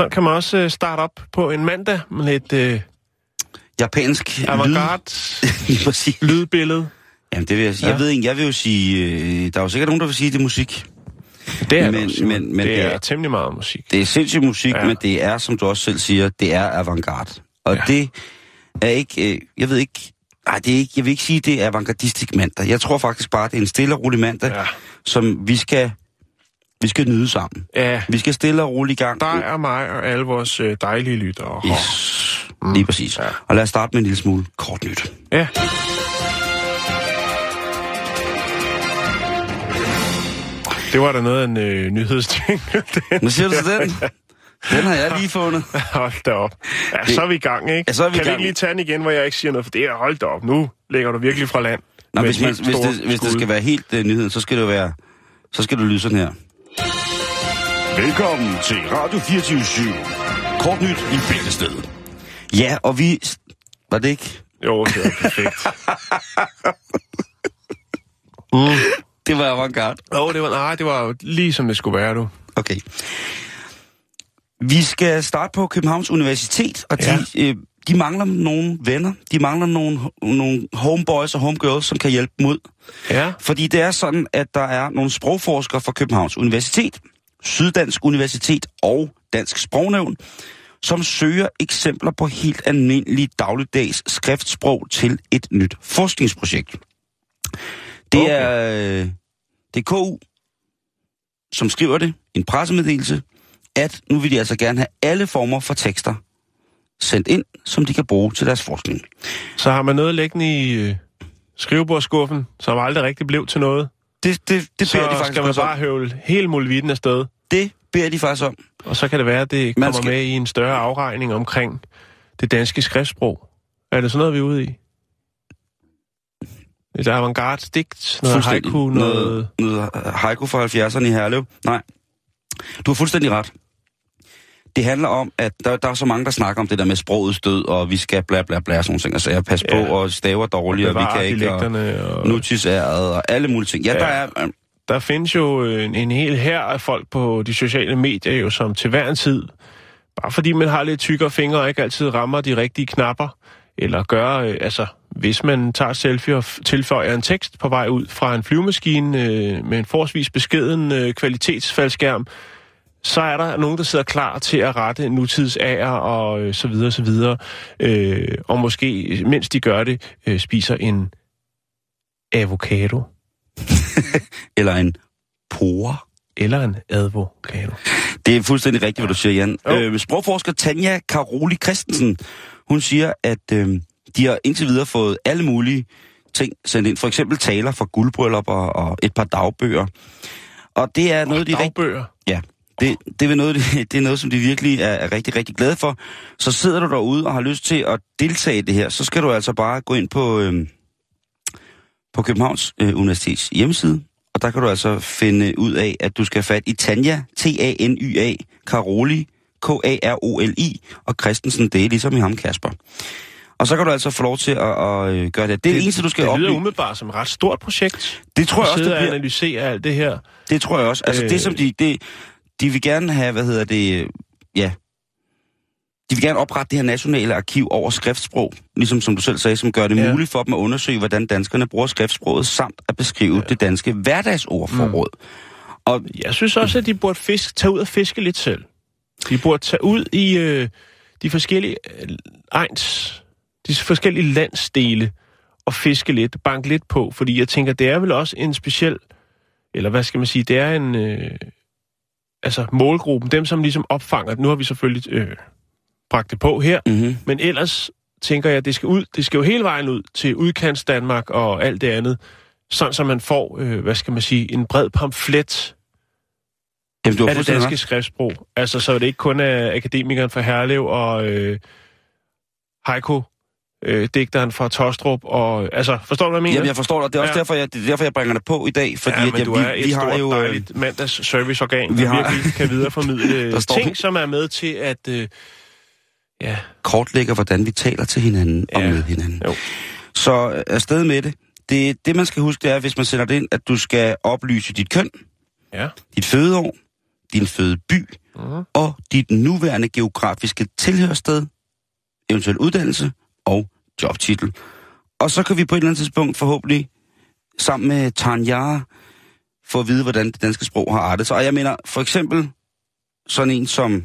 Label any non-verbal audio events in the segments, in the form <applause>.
Sådan kan man også øh, starte op på en mandag med lidt øh, Japansk lyd. <laughs> avantgarde præcis. lydbillede. Jamen, det vil jeg sige. Ja. Jeg ved ikke, jeg vil jo sige, øh, der er jo sikkert nogen, der vil sige, at det er musik. Det er Men- også, men- men, det, det er er- temmelig meget musik. Det er sindssygt musik, ja. Men det er, som du også selv siger, det er avantgarde. Og ja. Det er ikke, øh, jeg ved ikke, ej, det er ikke, jeg vil ikke sige, det er avantgardistisk mandag. Jeg tror faktisk bare, det er en stille og rolig mandag. Ja. som vi skal, vi skal nyde sammen. ja, Vi skal stille og roligt i gang. der er mig og alle vores øh, dejlige lyttere. Yes. Lige præcis. Ja. Og lad os starte med en lille smule kort nyt. Ja. Det var da noget af en øh, nyhedsting. <laughs> Nu siger du så den? Den har jeg lige fundet. hold da op. Ja, så er vi i gang, ikke? Ja, så er vi kan vi ikke lige tage den igen, hvor jeg ikke siger noget? For det er, hold da op, nu lægger du virkelig fra land. Nå, hvis, man, hvis, det, hvis det skal være helt uh, nyheden, så skal det være, så skal det lyde sådan her. Velkommen til Radio 24 Kort nyt i Bæltestedet. Ja, og vi... Var det ikke? Jo, det var perfekt. <laughs> Det var avantgarde. Åh, det var, nej, det var jo lige som det skulle være, du. Okay. Vi skal starte på Københavns Universitet, og de, ja. øh, de mangler nogle venner. De mangler nogle, nogle homeboys og homegirls, som kan hjælpe dem ud. Ja, Fordi det er sådan, at der er nogle sprogforskere fra Københavns Universitet, Syddansk Universitet og Dansk Sprognævn, som søger eksempler på helt almindelige dagligdags skriftsprog til et nyt forskningsprojekt. Det Okay. er, øh, det er KU, som skriver det, en pressemeddelelse, at nu vil de altså gerne have alle former for tekster sendt ind, som de kan bruge til deres forskning. så har man noget liggende i øh, skrivebordskuffen, som aldrig rigtig blev til noget. Det, det, det Så beder de faktisk skal man bare om. høvle hele muligheden afsted. Det beder de faktisk om. Og så kan det være, at det kommer skal- skal... med i en større afregning omkring det danske skriftsprog. Er det sådan noget, vi er ude i? Et avantgarde digt, noget haiku, noget... noget... noget haiku fra 70'erne i Herlev. Nej, du har fuldstændig ret. Det handler om, at der, der er så mange, der snakker om det der med sprogets død, og vi skal bla bla bla, sådan ting, og sager. Pas på, Ja. og staver dårligt, og vi bevare kan ikke, og og... nutidsæret, og alle mulige ting. Ja, Ja. der er... øh, Der findes jo en, en hel her af folk på de sociale medier, jo, som til hver en tid, bare fordi man har lidt tykkere fingre og ikke altid rammer de rigtige knapper, eller gør, øh, altså, hvis man tager selfie og tilføjer en tekst på vej ud fra en flyvemaskine øh, med en forholdsvis beskeden øh, kvalitetsfaldskærm, så er der nogen, der sidder klar til at rette nutidsager og øh, så videre, så videre. Øh, og måske, mens de gør det, øh, spiser en avocado <laughs> Eller en pore. eller en advokado. Det er fuldstændig rigtigt, hvad du siger, Jan. Jo. Øh, sprogforsker Tanja Karoli Christensen, hun siger, at øh, de har indtil videre fået alle mulige ting sendt ind. For eksempel taler fra guldbryllupper og et par dagbøger. Og det er noget, de rigtig... Dagbøger. Ja, det, det, er noget, <laughs> det, er noget, som de virkelig er, er rigtig, rigtig glade for. Så sidder du derude og har lyst til at deltage i det her, så skal du altså bare gå ind på, øh, på Københavns øh, Universitets hjemmeside, og der kan du altså finde ud af, at du skal fat i Tanja, T-A-N-Y-A, Karoli, K-A-R-O-L-I, og Christensen, det er ligesom i ham, Kasper. Og så kan du altså få lov til at, at øh, gøre det. Det er det eneste, du skal Det lyder umiddelbart som et ret stort projekt. Det tror jeg også, det bliver. analysere alt det her. Det tror jeg også. Altså Øh. det, som de, det, de vil gerne have, hvad hedder det, ja, de vil gerne oprette det her nationale arkiv over skriftsprog, ligesom som du selv sagde, som gør det ja. Muligt for dem at undersøge, hvordan danskerne bruger skriftsproget, samt at beskrive ja. det danske hverdagsordforråd. Mm. Og Jeg synes også, at de burde fisk, tage ud og fiske lidt selv. De burde tage ud i øh, de forskellige øh, egns, de forskellige landsdele og fiske lidt, banke lidt på, fordi jeg tænker, det er vel også en speciel, eller hvad skal man sige, det er en, øh, altså målgruppen, dem som ligesom opfanger, nu har vi selvfølgelig øh, bragt det på her, Mm-hmm. men ellers tænker jeg, det skal ud, det skal jo hele vejen ud til udkants Danmark og alt det andet, sådan så man får, øh, hvad skal man sige, en bred pamflet Jamen, du af det danske ret. skriftsprog. Altså, så det ikke kun er akademikeren fra Herlev og øh, Heiko, øh, digteren fra Tostrup, og altså, forstår du, hvad jeg mener? Jamen, jeg forstår dig. Det er også Ja. derfor, jeg, det er derfor, jeg bringer det på i dag. Fordi ja, at jeg, du vi, er et vi stort, har jo, øh, dejligt mandags serviceorgan, vi har- virkelig kan videreformidle <laughs> Der står- ting, som er med til at... Øh, ja, kortlægger, hvordan vi taler til hinanden og Ja. med hinanden. Jo. Så øh, afsted med det. det. Det, man skal huske, det er, hvis man sender det ind, at du skal oplyse dit køn, ja. dit fødeår, din fødeby Mhm. og dit nuværende geografiske tilhørssted, eventuel uddannelse og jobtitel. Og så kan vi på et eller andet tidspunkt forhåbentlig sammen med Tanja få at vide, hvordan det danske sprog har artet sig. Og jeg mener, for eksempel sådan en som,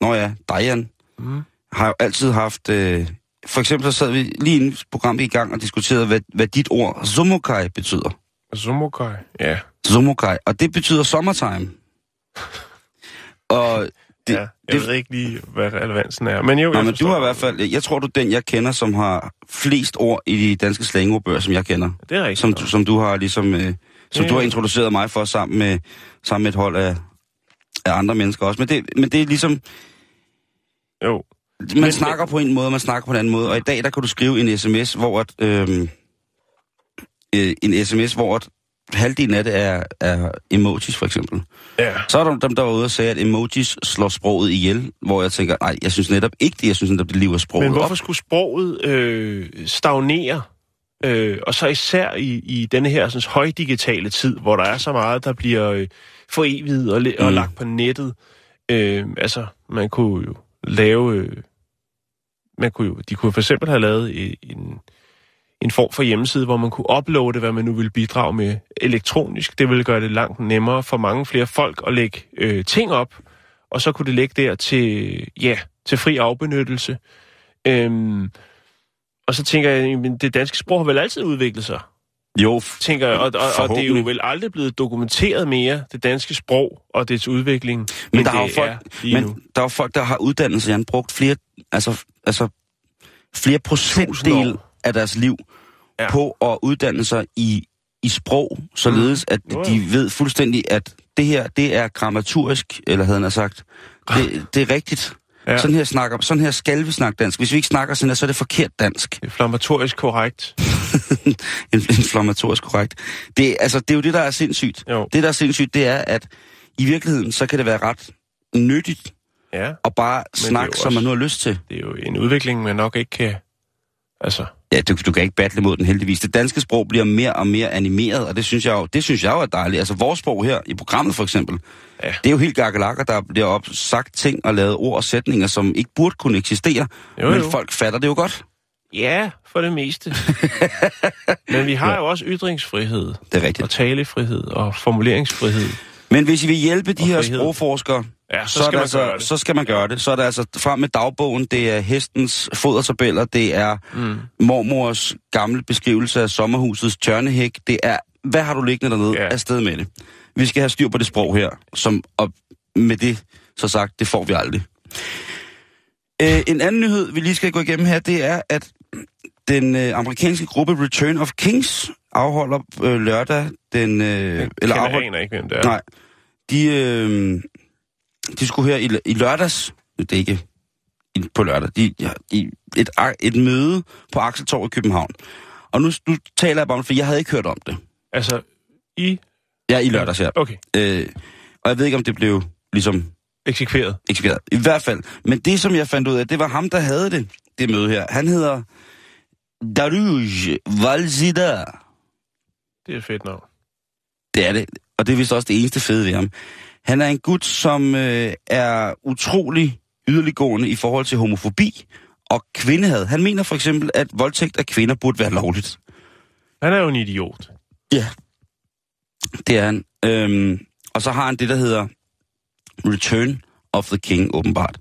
nå ja, Diane, Mhm. har jo altid haft... Øh, for eksempel så sad vi lige inden programmet i gang og diskuterede, hvad, hvad dit ord Zomokai betyder. Zomokai, ja. Zomokai, og det betyder summertime. <laughs> og Det, det, ja. Jeg det, ved ikke lige, hvad relevansen er, men jo, Nå, jeg men du har i hvert fald, jeg tror du er den, jeg kender, som har flest ord i de danske slangordbøger, som jeg kender. Det er rigtigt. Som, du- som du har ligesom, øh, som Ja, du har ja. introduceret mig for sammen med, sammen med et hold af, af andre mennesker også. Men det, men det er ligesom, Jo, man Men- snakker på en måde, man snakker på en anden måde. Og i dag, der kan du skrive en sms, hvor at, øhm, øh, en sms, hvor at halvdelen af det er, er emojis, for eksempel. ja. Så er der dem, der var ude og sagde, at emojis slår sproget ihjel, hvor jeg tænker, nej, jeg synes netop ikke det, jeg synes netop, det lever sproget Men hvorfor op. skulle sproget øh, stagnere? Øh, og så især i, i denne her sådan, højdigitale tid, hvor der er så meget, der bliver øh, foreviget og, og Mm. lagt på nettet. Øh, altså, man kunne jo lave... Øh, man kunne jo, de kunne for eksempel have lavet en, en form for hjemmeside, hvor man kunne uploade, hvad man nu ville bidrage med elektronisk. Det ville gøre det langt nemmere for mange flere folk at lægge øh, ting op, og så kunne det ligge der til, ja, til fri afbenyttelse. Øhm, og så tænker jeg, men det danske sprog har vel altid udviklet sig, Jo, tænker jeg, og, og, og det er jo vel aldrig blevet dokumenteret mere, det danske sprog og dets udvikling, Men der er jo folk- er lige nu. men der er folk, der har uddannelse, Jan, brugt flere, altså, altså flere procentdel. Af deres liv Ja. på at uddanne sig i, i sprog, således at Jo, jo. de ved fuldstændig, at det her, det er grammaturisk, eller havde han sagt. Det, det er rigtigt. Ja. Sådan, her snakker, sådan her skal vi snakke dansk. Hvis vi ikke snakker sådan her, så er det forkert dansk. Inflammatorisk korrekt. <laughs> Inflammatorisk korrekt. Det, altså, det er jo det, der er sindssygt. Jo. Det, der er sindssygt, det er, at i virkeligheden, så kan det være ret nyttigt Ja, at bare snakke, som man nu har lyst til. det er jo en udvikling, man nok ikke kan... Altså, Ja, du, du kan ikke battle mod den heldigvis. Det danske sprog bliver mere og mere animeret, og det synes jeg jo, det synes jeg jo er dejligt. Altså vores sprog her i programmet for eksempel, Ja. det er jo helt gakkelakker, der bliver op sagt ting og lavet ord og sætninger, som ikke burde kunne eksistere. Jo, men jo. folk fatter det jo godt. ja, for det meste. <laughs> Men vi har jo også ytringsfrihed, Det er rigtigt. og talefrihed, og formuleringsfrihed. Men hvis I vil hjælpe de her sprogforskere, Ja, så så, skal altså, gøre det. så skal man gøre det. Så er det altså frem med dagbogen, det er hestens fodertabeller, det er Mm. mormors gamle beskrivelse af sommerhusets tørnehæk, det er, hvad har du liggende dernede, ja. afsted med det. Vi skal have styr på det sprog her, som, og med det så sagt, det får vi aldrig. Øh, en anden nyhed, vi lige skal gå igennem her, det er, at den øh, amerikanske gruppe Return of Kings afholder øh, lørdag den... Øh, Eller afholder, aner ikke, hvem det er. Nej. De, øh, de skulle her i, i lørdags, det er ikke i- på lørdag, de, ja, i et, et møde på Akseltorv i København. Og nu, nu taler jeg bare om det, for jeg havde ikke hørt om det. Altså, i... Ja, i lørdags, ja. Okay, Øh, og jeg ved ikke, om det blev ligesom eksekveret. eksekveret. I hvert fald. Men det, som jeg fandt ud af, det var ham, der havde det, det møde her. Han hedder Daruj Valzida. Det er et fedt navn. Det er det. Og det er vist også det eneste fede ved ham. Han er en gut, som øh, er utrolig yderliggående i forhold til homofobi og kvindehad. Han mener for eksempel, at voldtægt af kvinder burde være lovligt. Han er jo en idiot. Ja. Det er han. Øhm, og så har han det, der hedder Return of the King, åbenbart.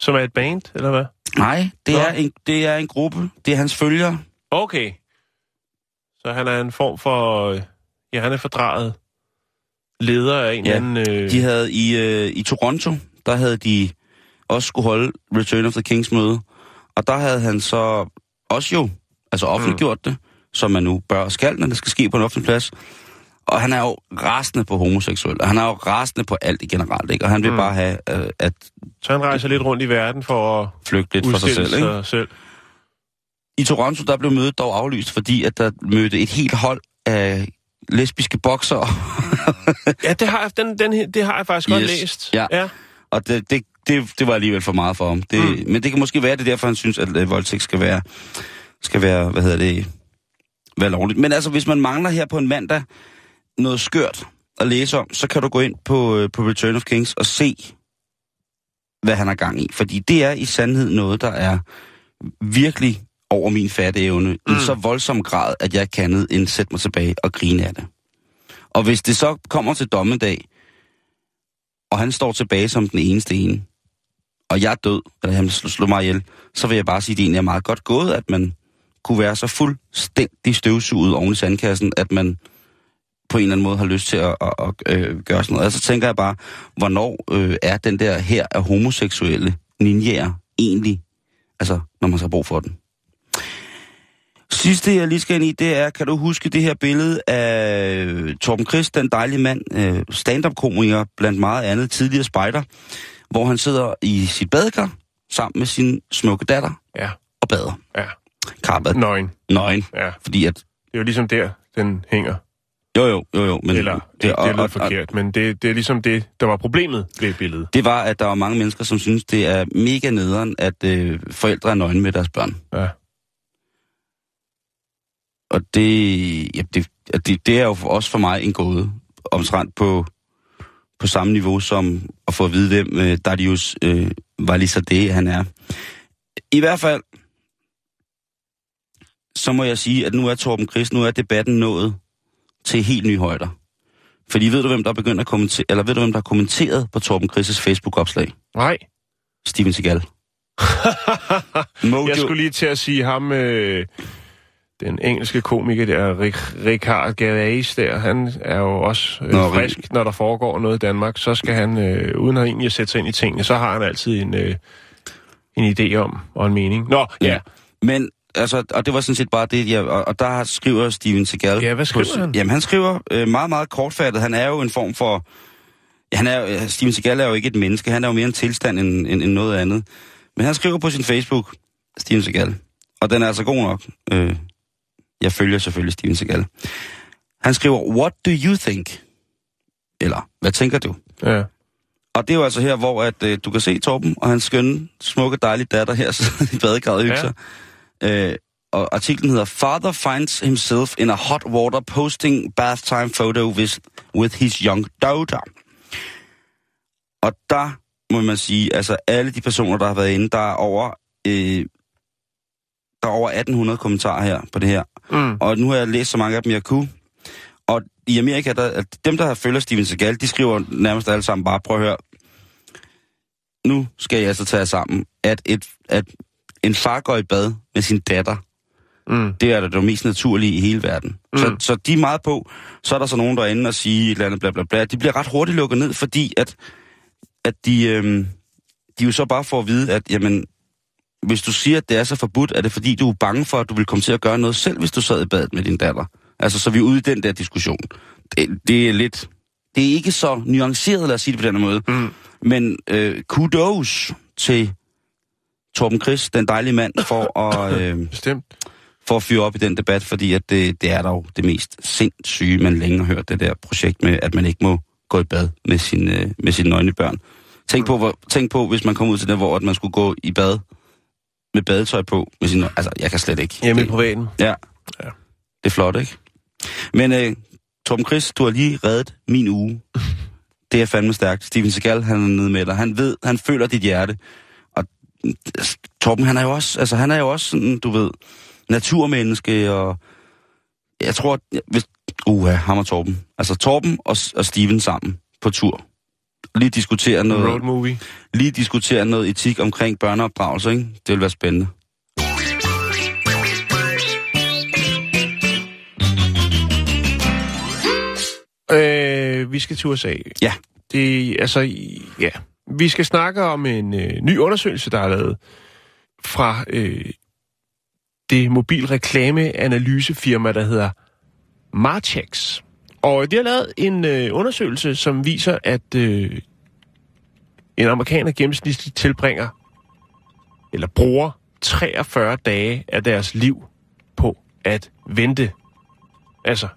Som er et band, eller hvad? Nej, det Nå. er, en, det er en gruppe. Det er hans følgere. Okay. Så han er en form for... øh, Ja, han er fordraget leder af en Ja, anden... Øh, De havde i, øh, i Toronto, der havde de også skulle holde Return of the Kings møde. Og der havde han så også jo, altså offentliggjort mm. det, som man nu bør og skal, når det skal ske på en offentlig plads. Og han er jo rasende på homoseksuelle. Han er jo rasende på alt i generelt, ikke? Og han vil mm. Bare have øh, at Så han rejser lidt rundt i verden for at flygte lidt for sig selv, ikke? sig selv. I Toronto, der blev mødet dog aflyst, fordi at der mødte et helt hold af lesbiske boksere. <laughs> Ja, det har jeg, den, den, det har jeg faktisk godt Yes. læst. Ja. ja. Og det, det, det, det var alligevel for meget for ham. Det, mm. Men det kan måske være, det er derfor, han synes, at øh, voldtægt skal være, skal være, hvad hedder det, være lovligt. Men altså, hvis man mangler her på en mandag noget skørt at læse om, så kan du gå ind på, øh, på Return of Kings og se, hvad han har gang i. Fordi det er i sandhed noget, der er virkelig over min fatteevne mm. i så voldsom grad, at jeg kan andet end sætte mig tilbage og grine af det. Og hvis det så kommer til dommedag, og han står tilbage som den eneste ene, og jeg er død, eller han slår slå mig ihjel, så vil jeg bare sige, at det egentlig er meget godt gået, at man kunne være så fuldstændig støvsuget oven i sandkassen, at man på en eller anden måde har lyst til at, at, at øh, gøre sådan noget. Og så tænker jeg bare, hvornår øh, er den der her af homoseksuelle ninjaer egentlig, altså når man så har brug for den. Sidste, jeg lige skal ind i, det er, kan du huske det her billede af øh, Torben Christ, den dejlige mand, øh, stand-up-komiker, blandt meget andet, tidligere spejder, hvor han sidder i sit badekar sammen med sin smukke datter Ja, og bader. ja. Karpet Nøgen. nøgen, Ja. fordi at, Det er jo ligesom der, den hænger. jo jo, jo jo, men Eller, det, det er lidt forkert, men det, det er ligesom det, der var problemet ved billedet. det var, at der var mange mennesker, som synes, det er mega nederen, at øh, forældre er nøgne med deres børn. Ja. Og det, ja, det, det, det er jo for- også for mig en gåde, omtrent på, på samme niveau som at få at vide, hvem øh, Darius øh, var lige så det, han er. I hvert fald, så må jeg sige, at nu er Torben Chris, nu er debatten nået til helt nye højder. Fordi ved du, hvem der er begyndt at kommentere, eller ved du, hvem der har kommenteret på Torben Chris' Facebook-opslag? Nej. Steven Seagal. <laughs> Mojo. Jeg skulle lige til at sige ham, øh, den engelske komiker der, Rick, Richard Gervais der, han er jo også øh, Nå, frisk, når der foregår noget i Danmark. Så skal han, øh, uden at egentlig at sætte sig ind i tingene, så har han altid en, øh, en idé om, og en mening. Nå, ja. Ja. Men, altså, og det var sådan set bare det, jeg, og, og der skriver Steven Seagal... Ja, hvad skriver på, han? Jamen, han skriver øh, meget, meget kortfattet. Han er jo en form for... Han er, jo- Steven Seagal er jo ikke et menneske. Han er jo mere en tilstand end, end, end noget andet. Men han skriver på sin Facebook, Steven Seagal, og den er altså god nok. Øh, jeg følger selvfølgelig Steven Seagal. Han skriver, what do you think? Eller, hvad tænker du? ja. Og det er jo altså her, hvor at, øh, du kan se Torben og hans skønne, smukke, dejlige datter her <laughs> sidder i badekarret og hygger Ja. Øh, og artiklen hedder Father finds himself in a hot water posting bath time photo with, with his young daughter. Og der må man sige, altså alle de personer, der har været inde, der er over, øh, der er over 1800 kommentarer her på det her. Mm. Og nu har jeg læst så mange af dem, jeg kunne. Og i Amerika, der, dem, der følger Steven Seagal, de skriver nærmest alle sammen bare, prøv at høre, nu skal jeg altså tage sammen, at, et, at en far går i bad med sin datter, Mm. det er da det mest naturlige i hele verden. Mm. Så, så de er meget på. Så er der så nogen, der er inde og sige et eller andet bla bla bla. De bliver ret hurtigt lukket ned, fordi at, at de, øhm, de jo så bare får at vide, at jamen, hvis du siger, at det er så forbudt, er det fordi, du er bange for, at du vil komme til at gøre noget selv, hvis du sad i badet med din datter. Altså, så er vi ude i den der diskussion. Det, det er lidt... Det er ikke så nuanceret, lad os sige det på den måde. Mm. Men øh, kudos til Torben Chris, den dejlige mand, for <coughs> at, øh, Bestemt. for at fyre op i den debat, fordi at det, det er dog det mest sindssyge, man længe har hørt, det der projekt med, at man ikke må gå i bad med, sin, øh, med sine nøgne børn. Tænk på, hvor, tænk på, hvis man kom ud til det, hvor at man skulle gå i bad med badetøj på. Med sin, altså, jeg kan slet ikke. Hjemme i privaten. ja. Ja. Det er flot, ikke? Men øh, Torben Chris, du har lige reddet min uge. Det er fandme stærkt. Steven Seagal, han er nede med dig. Han ved, han føler dit hjerte. Og øh, Torben, han er jo også, altså, han er jo også sådan, du ved, naturmenneske, og jeg tror, at hvis, uha, ham og Torben. Altså Torben og, og Steven sammen på tur. Lige diskutere noget, Road movie. lige diskutere noget etik omkring børneopdragelse, ikke? Det vil være spændende. Øh, vi skal til USA. Ja. Det, altså, ja. Vi skal snakke om en øh, ny undersøgelse, der er lavet fra øh, det mobilreklameanalysefirma, der hedder Marchex. Og de har lavet en øh, undersøgelse, som viser, at øh, en amerikaner gennemsnitligt tilbringer, eller bruger 43 dage af deres liv på at vente. Altså,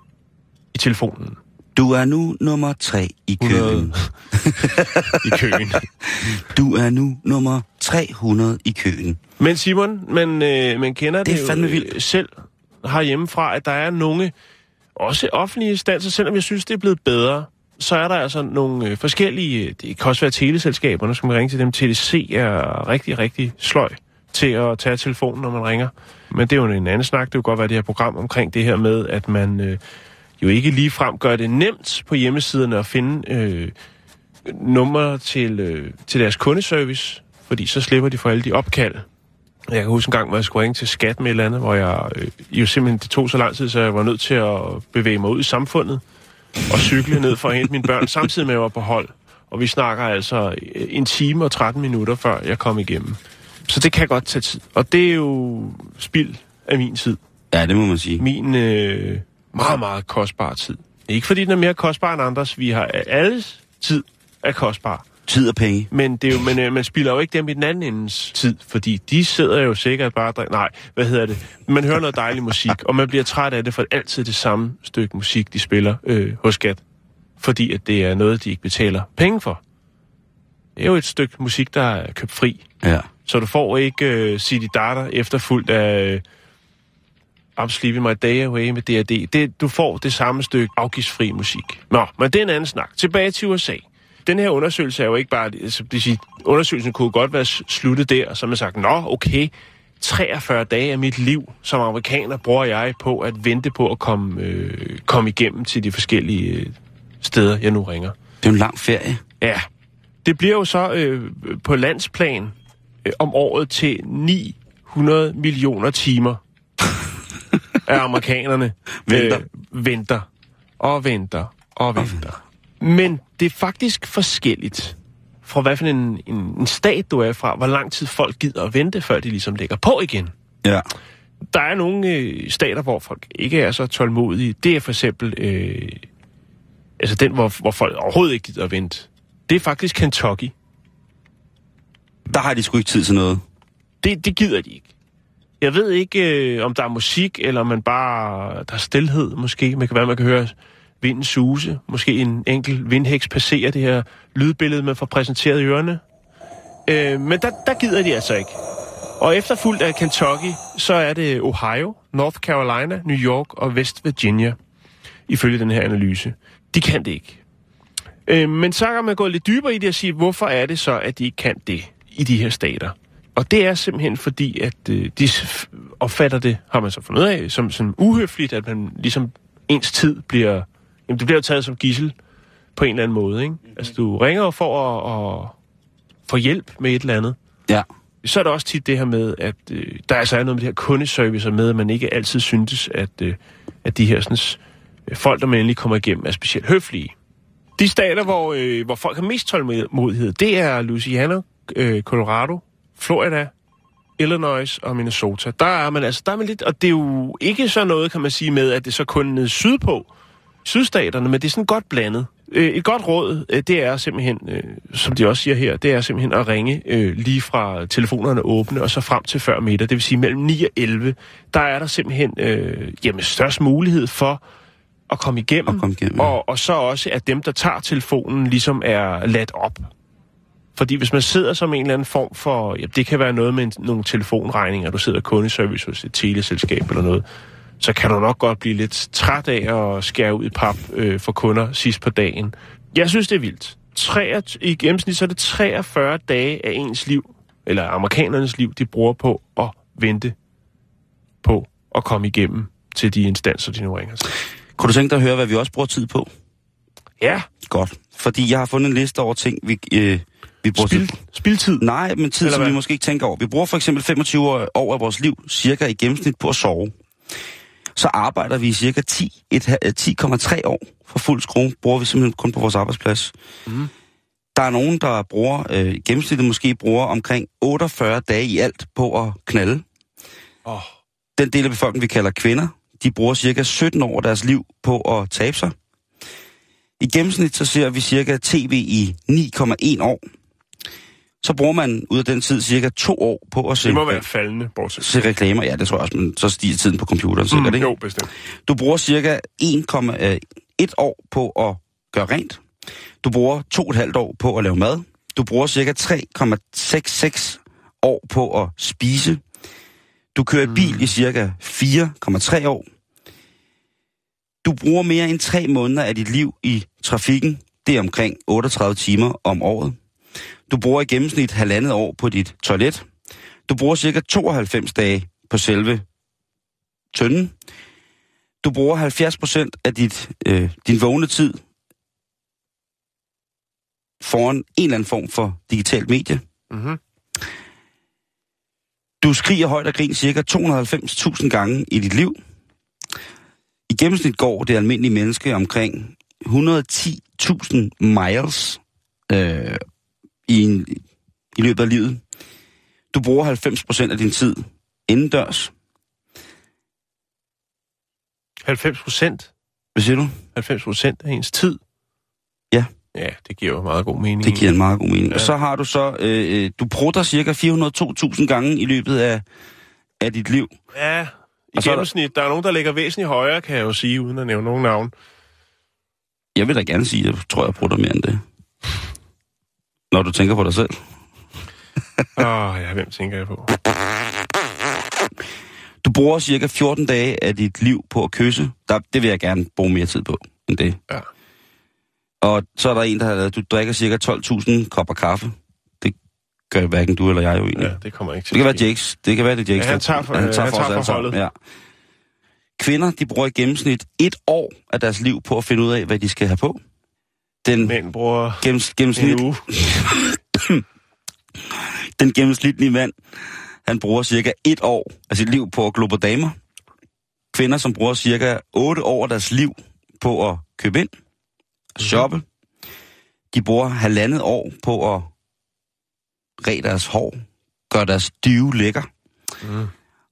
i telefonen. Du er nu nummer tre i køen. 100 i køen. <laughs> Du er nu nummer 300 i køen. Men Simon, man, øh, man kender Det det, jo, fandme øh, vildt. selv herhjemmefra, at der er nogle, også offentlige instanser, selvom jeg synes, det er blevet bedre, så er der altså nogle øh, forskellige, øh, det kan også være teleselskaber, nu skal man ringe til dem, TDC er rigtig, rigtig sløj til at tage telefonen, når man ringer. Men det er jo en anden snak, det kunne godt være det her program omkring det her med, at man øh, jo ikke lige frem gør det nemt på hjemmesiderne at finde øh, nummer til, øh, til deres kundeservice, fordi så slipper de for alle de opkald. Jeg kan huske en gang, hvor jeg skulle ringe til skat med et eller andet, hvor jeg øh, jo simpelthen, det tog så lang tid, så jeg var nødt til at bevæge mig ud i samfundet og cykle ned for at hente mine børn, samtidig med at jeg var på hold. Og vi snakker altså øh, en time og 13 minutter, før jeg kom igennem. Så det kan godt tage tid. Og det er jo spild af min tid. Ja, det må man sige. Min øh, meget, meget kostbare tid. Ikke fordi den er mere kostbar end andres. Vi har alles tid er kostbar. Tid og penge. Men, det er jo, men øh, man spilder jo ikke dem i den anden endes tid, fordi de sidder jo sikkert bare... og Nej, hvad hedder det? Man hører noget dejlig musik, og man bliver træt af det, for det er altid det samme stykke musik, de spiller øh, hos Skat. Fordi at det er noget, de ikke betaler penge for. Det er jo et stykke musik, der er købt fri. Ja. Så du får ikke øh, City Data efterfulgt af øh, I'm Sleeping My Day Away med D&D. Det, du får det samme stykke afgiftsfri musik. Nå, men det er en anden snak. Tilbage til USA. Den her undersøgelse er jo ikke bare... Altså, det siger, undersøgelsen kunne godt være sluttet der, og så man sagt, nå, okay, 43 dage af mit liv som amerikaner bruger jeg på at vente på at komme, øh, komme igennem til de forskellige øh, steder, jeg nu ringer. Det er en lang ferie. Ja, det bliver jo så øh, på landsplan øh, om året til 900 millioner timer <laughs> af amerikanerne Venter. Øh, venter og venter og venter. Men det er faktisk forskelligt fra hvad for en, en, en stat du er fra, hvor lang tid folk gider at vente, før de ligesom lægger på igen. Ja. Der er nogle øh, stater, hvor folk ikke er så tålmodige. Det er for eksempel øh, altså den, hvor, hvor folk overhovedet ikke gider at vente. Det er faktisk Kentucky. Der har de sgu ikke tid til noget. Det, det gider de ikke. Jeg ved ikke, øh, om der er musik, eller om man bare... Der er stillhed, måske. Man kan være, man kan høre vinden suse. Måske en enkelt vindhæks passere det her lydbillede, man får præsenteret i ørerne. Øh, men der, der gider de altså ikke. Og efterfulgt af Kentucky, så er det Ohio, North Carolina, New York og West Virginia, ifølge den her analyse. De kan det ikke. Øh, men så kan man gå lidt dybere i det og sige, hvorfor er det så, at de ikke kan det i de her stater? Og det er simpelthen fordi, at øh, de opfatter det, har man så fundet ud af, som, som uhøfligt, at man ligesom ens tid bliver, jamen det bliver jo taget som gissel på en eller anden måde, ikke? Mm-hmm. Altså du ringer for at, at få hjælp med et eller andet. Ja. Så er der også tit det her med, at øh, der altså er noget med det her kundeservice med, at man ikke altid syntes, at, øh, at de her sådan, øh, folk, der man endelig kommer igennem, er specielt høflige. De stater, hvor, øh, hvor folk har mest tålmodighed, det er Louisiana, øh, Colorado, Florida, Illinois og Minnesota. Der er man altså, der er man lidt, og det er jo ikke så noget, kan man sige, med, at det så kun er nede sydpå, sydstaterne, men det er sådan godt blandet. Øh, et godt råd, øh, det er simpelthen, øh, som de også siger her, det er simpelthen at ringe lige fra telefonerne åbne og så frem til før middag, det vil sige mellem 9 og 11. Der er der simpelthen øh, jamen, størst mulighed for at komme igennem, At komme igennem, ja. og, og så også, at dem, der tager telefonen, ligesom er ladt op. Fordi hvis man sidder som en eller anden form for... Ja, det kan være noget med en, nogle telefonregninger, du sidder kundeservice hos et teleselskab eller noget, så kan du nok godt blive lidt træt af at skære ud i pap øh, for kunder sidst på dagen. Jeg synes, det er vildt. 3, I gennemsnit så er det 43 dage af ens liv, eller amerikanernes liv, de bruger på at vente på at komme igennem til de instanser, de nu ringer til. Kunne du tænke dig at høre, hvad vi også bruger tid på? Ja. Godt. Fordi jeg har fundet en liste over ting, vi, øh, vi bruger Spil, til. spildtid. Nej, men tid, Eller som hvad? vi måske ikke tænker over. Vi bruger for eksempel 25 år år af vores liv, cirka i gennemsnit, på at sove. Så arbejder vi i cirka 10, et, ha- øh, 10,3 år for fuld skrue, bruger vi simpelthen kun på vores arbejdsplads. Mhm. Der er nogen, der bruger, øh, gennemsnittet måske bruger omkring 48 dage i alt på at knalde. Åh, Den del af befolkningen, vi kalder kvinder, de bruger cirka 17 år af deres liv på at tabe sig. I gennemsnit så ser vi cirka tv i 9,1 år. Så bruger man ud af den tid cirka to år på at se, det må være faldende, bortset. se reklamer. Ja, det tror jeg også, men så stiger tiden på computeren sikkert, Mm, ikke? jo, bestemt. Du bruger cirka 1,1 år på at gøre rent. Du bruger to og et halvt år på at lave mad. Du bruger cirka 3,66 år på at spise. Du kører i bil i cirka 4,3 år. Du bruger mere end tre måneder af dit liv i trafikken. Det er omkring 38 timer om året. Du bruger i gennemsnit halvandet år på dit toilet. Du bruger cirka 92 dage på selve tønden. Du bruger 70 procent af dit, øh, din vågne tid foran en eller anden form for digitalt medie. Mm-hmm. Du skriger højt og griner cirka 290.000 gange i dit liv. I gennemsnit går det almindelige menneske omkring 110.000 miles øh, i, en, i løbet af livet. Du bruger 90% af din tid indendørs. 90 procent. Hvad siger du? 90 procent af ens tid. Ja. Ja, det giver jo meget god mening. Det giver en meget god mening. Ja. Og så har du så, øh, øh, du prutter cirka 402.000 gange i løbet af, af dit liv. Ja, i Og så er der- gennemsnit. Der er nogen, der ligger væsentligt højere, kan jeg jo sige, uden at nævne nogen navn. Jeg vil da gerne sige, at jeg tror, jeg prutter mere end det. Når du tænker på dig selv. <laughs> Åh, oh, ja, hvem tænker jeg på? Du bruger cirka 14 dage af dit liv på at kysse. Der, det vil jeg gerne bruge mere tid på end det. Ja. Og så er der en, der har lavet, du drikker cirka 12.000 kopper kaffe. Det gør hverken du eller jeg jo egentlig. Ja, det kommer ikke til Det kan være. Jakes. Det kan være, det er Jakes. Ja, han tager for- han han tager tager for os for alle sammen. holdet. Ja. Kvinder, de bruger i gennemsnit et år af deres liv på at finde ud af, hvad de skal have på. Den Mænd bruger gennems, gennemsnit, en uge. <coughs> den gennemsnitlige mand, han bruger cirka et år af sit liv på at glo på damer. Kvinder, som bruger cirka 8 år af deres liv på at købe ind, shoppe. De bruger halvandet år på at ræ deres hår, gøre deres dyve lækker. Mm.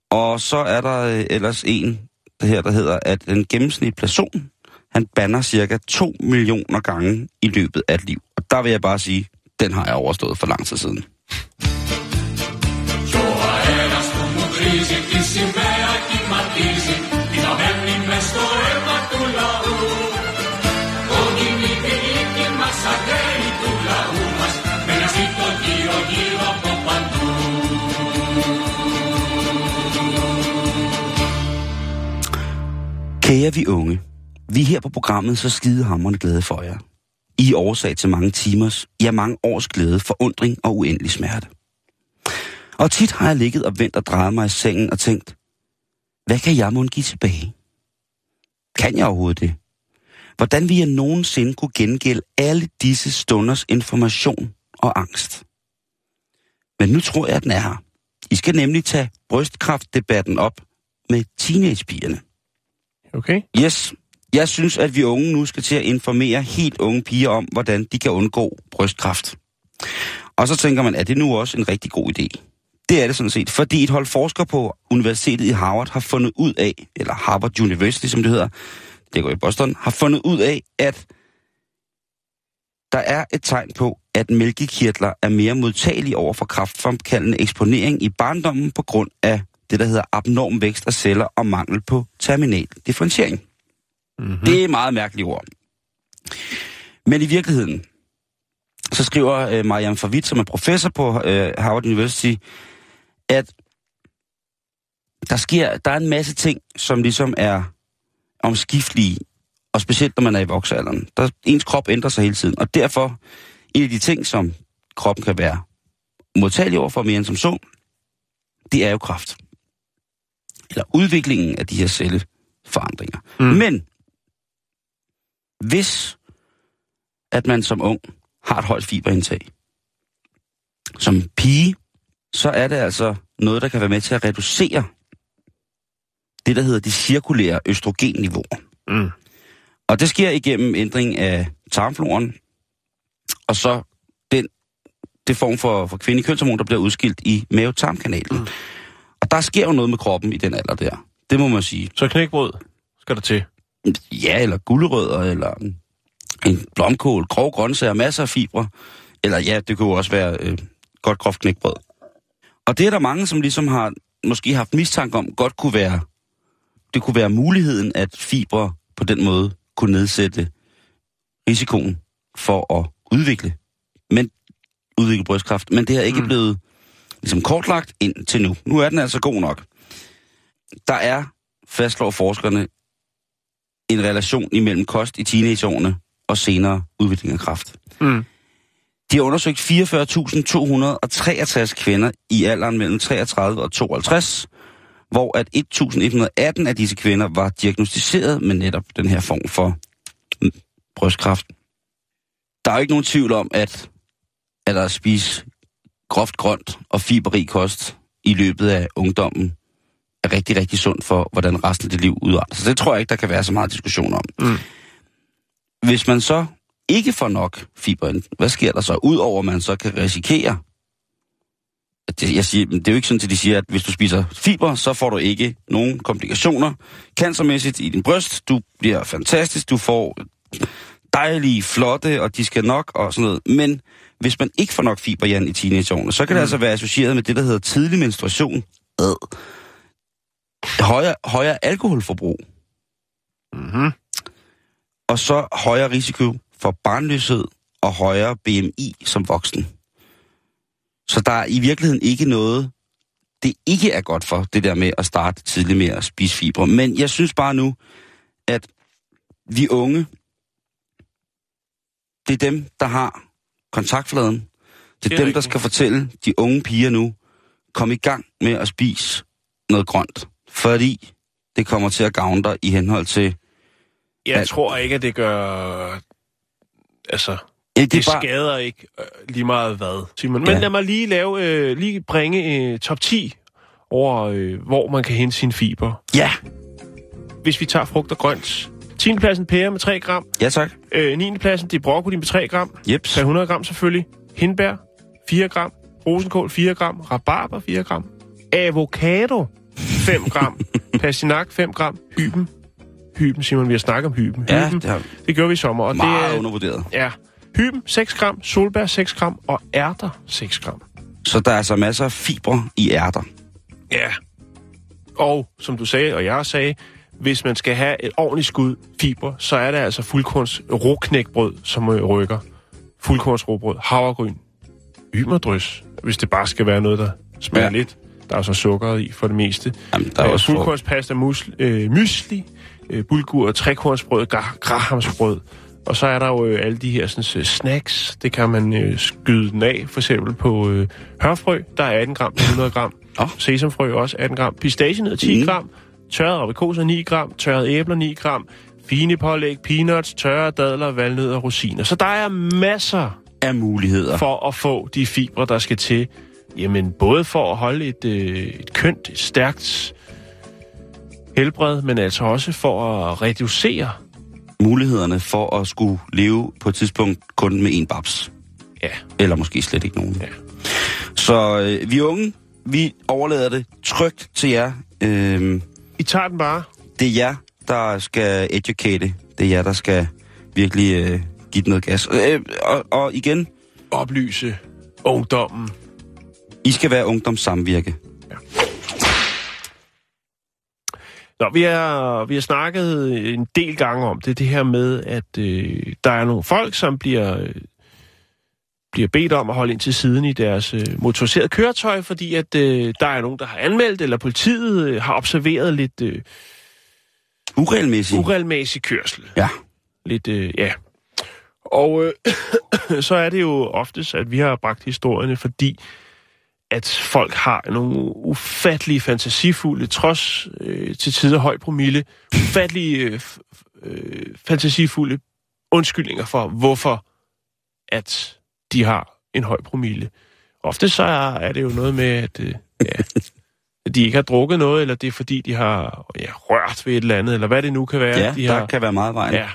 Og så er der øh, ellers en her, der hedder, at en gennemsnitlig person, han banner cirka 2 millioner gange i løbet af et liv. Og der vil jeg bare sige, den har jeg overstået for lang tid siden. Kære vi unge, vi er her på programmet så skide hammerende glade for jer. I er årsag til mange timers, ja mange års glæde, forundring og uendelig smerte. Og tit har jeg ligget og vendt og drejet mig i sengen og tænkt, hvad kan jeg måtte give tilbage? Kan jeg overhovedet det? Hvordan vil jeg nogensinde kunne gengælde alle disse stunders information og angst? Men nu tror jeg, at den er her. I skal nemlig tage brystkraftdebatten op med teenagepigerne. Okay. Yes, jeg synes, at vi unge nu skal til at informere helt unge piger om, hvordan de kan undgå brystkræft. Og så tænker man, er det nu også en rigtig god idé? Det er det sådan set, fordi et hold forskere på Universitetet i Harvard har fundet ud af, eller Harvard University, som det hedder, det går i Boston, har fundet ud af, at der er et tegn på, at mælkekirtler er mere modtagelige over for kraftfremkaldende eksponering i barndommen på grund af det, der hedder abnorm vækst af celler og mangel på terminal differentiering. Mm-hmm. Det er meget mærkelige ord. Men i virkeligheden, så skriver øh, Marianne Favit, som er professor på øh, Harvard University, at der sker, der er en masse ting, som ligesom er omskiftelige, og specielt når man er i voksealderen. Der, ens krop ændrer sig hele tiden, og derfor en af de ting, som kroppen kan være modtagelig over for mere end som så, det er jo kraft. Eller udviklingen af de her celleforandringer. Mm. Men hvis at man som ung har et højt fiberindtag. Som pige, så er det altså noget, der kan være med til at reducere det, der hedder de cirkulære østrogenniveauer. Mm. Og det sker igennem ændring af tarmfloren, og så den, det form for, for kvindelig kønshormon, der bliver udskilt i mavetarmkanalen. Mm. Og der sker jo noget med kroppen i den alder der. Det må man sige. Så knækbrød skal der til. Ja, eller gulerødder, eller en blomkål, grov grøntsager, masser af fibre. Eller ja, det kunne også være øh, godt groft knækbrød. Og det er der mange, som ligesom har måske haft mistanke om, godt kunne være, det kunne være muligheden, at fibre på den måde kunne nedsætte risikoen for at udvikle, men udvikle brystkræft. Men det har ikke mm. blevet ligesom kortlagt ind til nu. Nu er den altså god nok. Der er, fastslår forskerne, en relation imellem kost i teenageårene og senere udvikling af kræft. Mm. De har undersøgt 44.263 kvinder i alderen mellem 33 og 52, hvor at 1.118 af disse kvinder var diagnostiseret med netop den her form for brystkræft. Der er jo ikke nogen tvivl om, at, at at spise groft grønt og fiberrig kost i løbet af ungdommen er rigtig, rigtig sundt for, hvordan resten af dit liv udarter. Så det tror jeg ikke, der kan være så meget diskussion om. Mm. Hvis man så ikke får nok fiber ind, hvad sker der så? Udover at man så kan risikere, at det, jeg siger, det er jo ikke sådan, at de siger, at hvis du spiser fiber, så får du ikke nogen komplikationer. Cancermæssigt i din bryst, du bliver fantastisk, du får dejlige, flotte, og de skal nok, og sådan noget. Men hvis man ikke får nok fiber, Jan, i teenageårene, så kan mm. det altså være associeret med det, der hedder tidlig menstruation. Ad. Højere, højere alkoholforbrug. Mm-hmm. Og så højere risiko for barnløshed og højere BMI som voksen. Så der er i virkeligheden ikke noget, det ikke er godt for, det der med at starte tidligt med at spise fibre. Men jeg synes bare nu, at vi unge, det er dem, der har kontaktfladen. Det er, Det er dem, der skal fortælle de unge piger nu, kom i gang med at spise noget grønt. Fordi det kommer til at gavne dig i henhold til... Jeg Ja. tror ikke, at det gør... Altså, Ja, det, det skader ikke øh, lige meget hvad, Simon. Men Ja. lad mig lige lave, øh, lige bringe øh, top 10 over, øh, hvor man kan hente sine fiber. Ja, Hvis vi tager frugt og grønt. 10. pladsen pære med 3 gram. ja tak. Øh, 9. pladsen, det er broccoli med 3 gram. Per 100 gram selvfølgelig. Hindbær, 4 gram. Rosenkål, 4 gram. Rabarber, 4 gram. Avocado, 5 gram. Pastinak, 5 gram. Hyben. Hyben, Simon, vi har snakket om hyben. Ja, hyben, det har det gjorde vi i sommer. Og meget det er, undervurderet. Ja. Hyben 6 gram, solbær 6 gram og ærter 6 gram. Så der er altså masser af fibre i ærter. Ja. Og som du sagde, og jeg sagde, hvis man skal have et ordentligt skud fiber, så er det altså fuldkorns råknækbrød, som øh, rykker. Fuldkorns råbrød, havregryn, ymerdrys, hvis det bare skal være noget, der smager Ja. ja. lidt. Der er så sukker i for det meste. Jamen, der er Øh, også fuldkornspasta, musl, øh, mysli, øh, bulgur, trekornsbrød, gra- grahamsbrød. Og så er der jo øh, alle de her sådan, snacks. Det kan man øh, skyde den af, for eksempel på øh, hørfrø, der er 18 gram til 100 gram. Åh. Sesamfrø også 18 gram. Pistachienødder 10 Mm. gram. Tørrede aprikoser 9 gram. Tørrede æbler 9 gram. Fine pålæg, peanuts, tørrede dadler, valnødder og rosiner. Så der er masser af muligheder. for at få de fibre, der skal til. Jamen, både for at holde et, øh, et kønt, et stærkt helbred, men altså også for at reducere. Mulighederne for at skulle leve på et tidspunkt kun med en babs. Ja, Eller måske slet ikke nogen. Ja. Så øh, vi unge, vi overlader det trygt til jer. Øh, I tager den bare. det er jer, der skal educate. Det er jer, der skal virkelig øh, give den noget gas. Øh, og, og igen, Oplyse ungdommen. I skal være ungdomssamvirke. Nå, vi har, vi har snakket en del gange om det, det her med, at øh, der er nogle folk, som bliver, øh, bliver bedt om at holde ind til siden i deres øh, motoriserede køretøj, fordi at øh, der er nogen, der har anmeldt, eller politiet øh, har observeret lidt øh, Uregelmæssigt. uregelmæssig kørsel. ja. Lidt, øh, ja. Og øh, <coughs> så er det jo oftest, at vi har bragt historierne, fordi at folk har nogle ufattelige, fantasifulde, trods øh, til tider høj promille, ufattelige, øh, øh, fantasifulde undskyldninger for, hvorfor at de har en høj promille. Ofte så er, det jo noget med, at, øh, ja, <laughs> at de ikke har drukket noget, eller det er fordi, de har ja, rørt ved et eller andet, eller hvad det nu kan være. Ja, de der har, kan være meget vejen. Ja.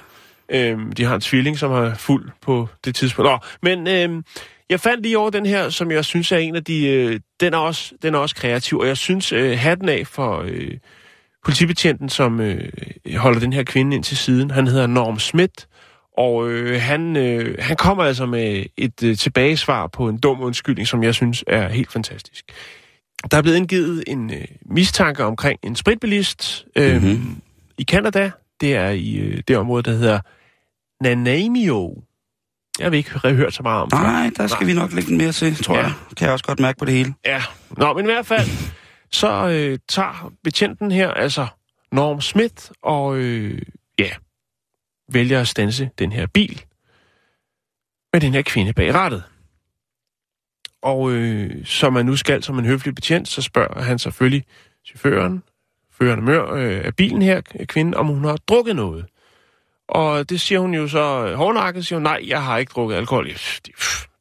Øhm, de har en tvilling, som er fuld på det tidspunkt. Nå, men øhm, jeg fandt lige over den her, som jeg synes er en af de... Øh, den, er også, den er også kreativ, og jeg synes øh, hatten af for øh, politibetjenten, som øh, holder den her kvinde ind til siden. Han hedder Norm Schmidt, og øh, han, øh, han kommer altså med et øh, tilbagesvar på en dum undskyldning, som jeg synes er helt fantastisk. Der er blevet indgivet en øh, mistanke omkring en spritbilist øh, Mhm. mm-hmm. i Canada. Det er i øh, det område, der hedder Nanaimo. Jeg har ikke hørt så meget om det. Nej, der skal Nej. vi nok lægge den mere til, tror Ja. jeg. Kan jeg også godt mærke på det hele. Ja, Nå, men i hvert fald, så øh, tager betjenten her, altså Norm Smith, og øh, ja, vælger at stanse den her bil med den her kvinde bag rattet. Og øh, som man nu skal som en høflig betjent, så spørger han selvfølgelig chaufføren, føreren mør øh, af bilen her, kvinde, om hun har drukket noget. Og det siger hun jo så øh, hårdnakket, siger hun, nej, jeg har ikke drukket alkohol. Det,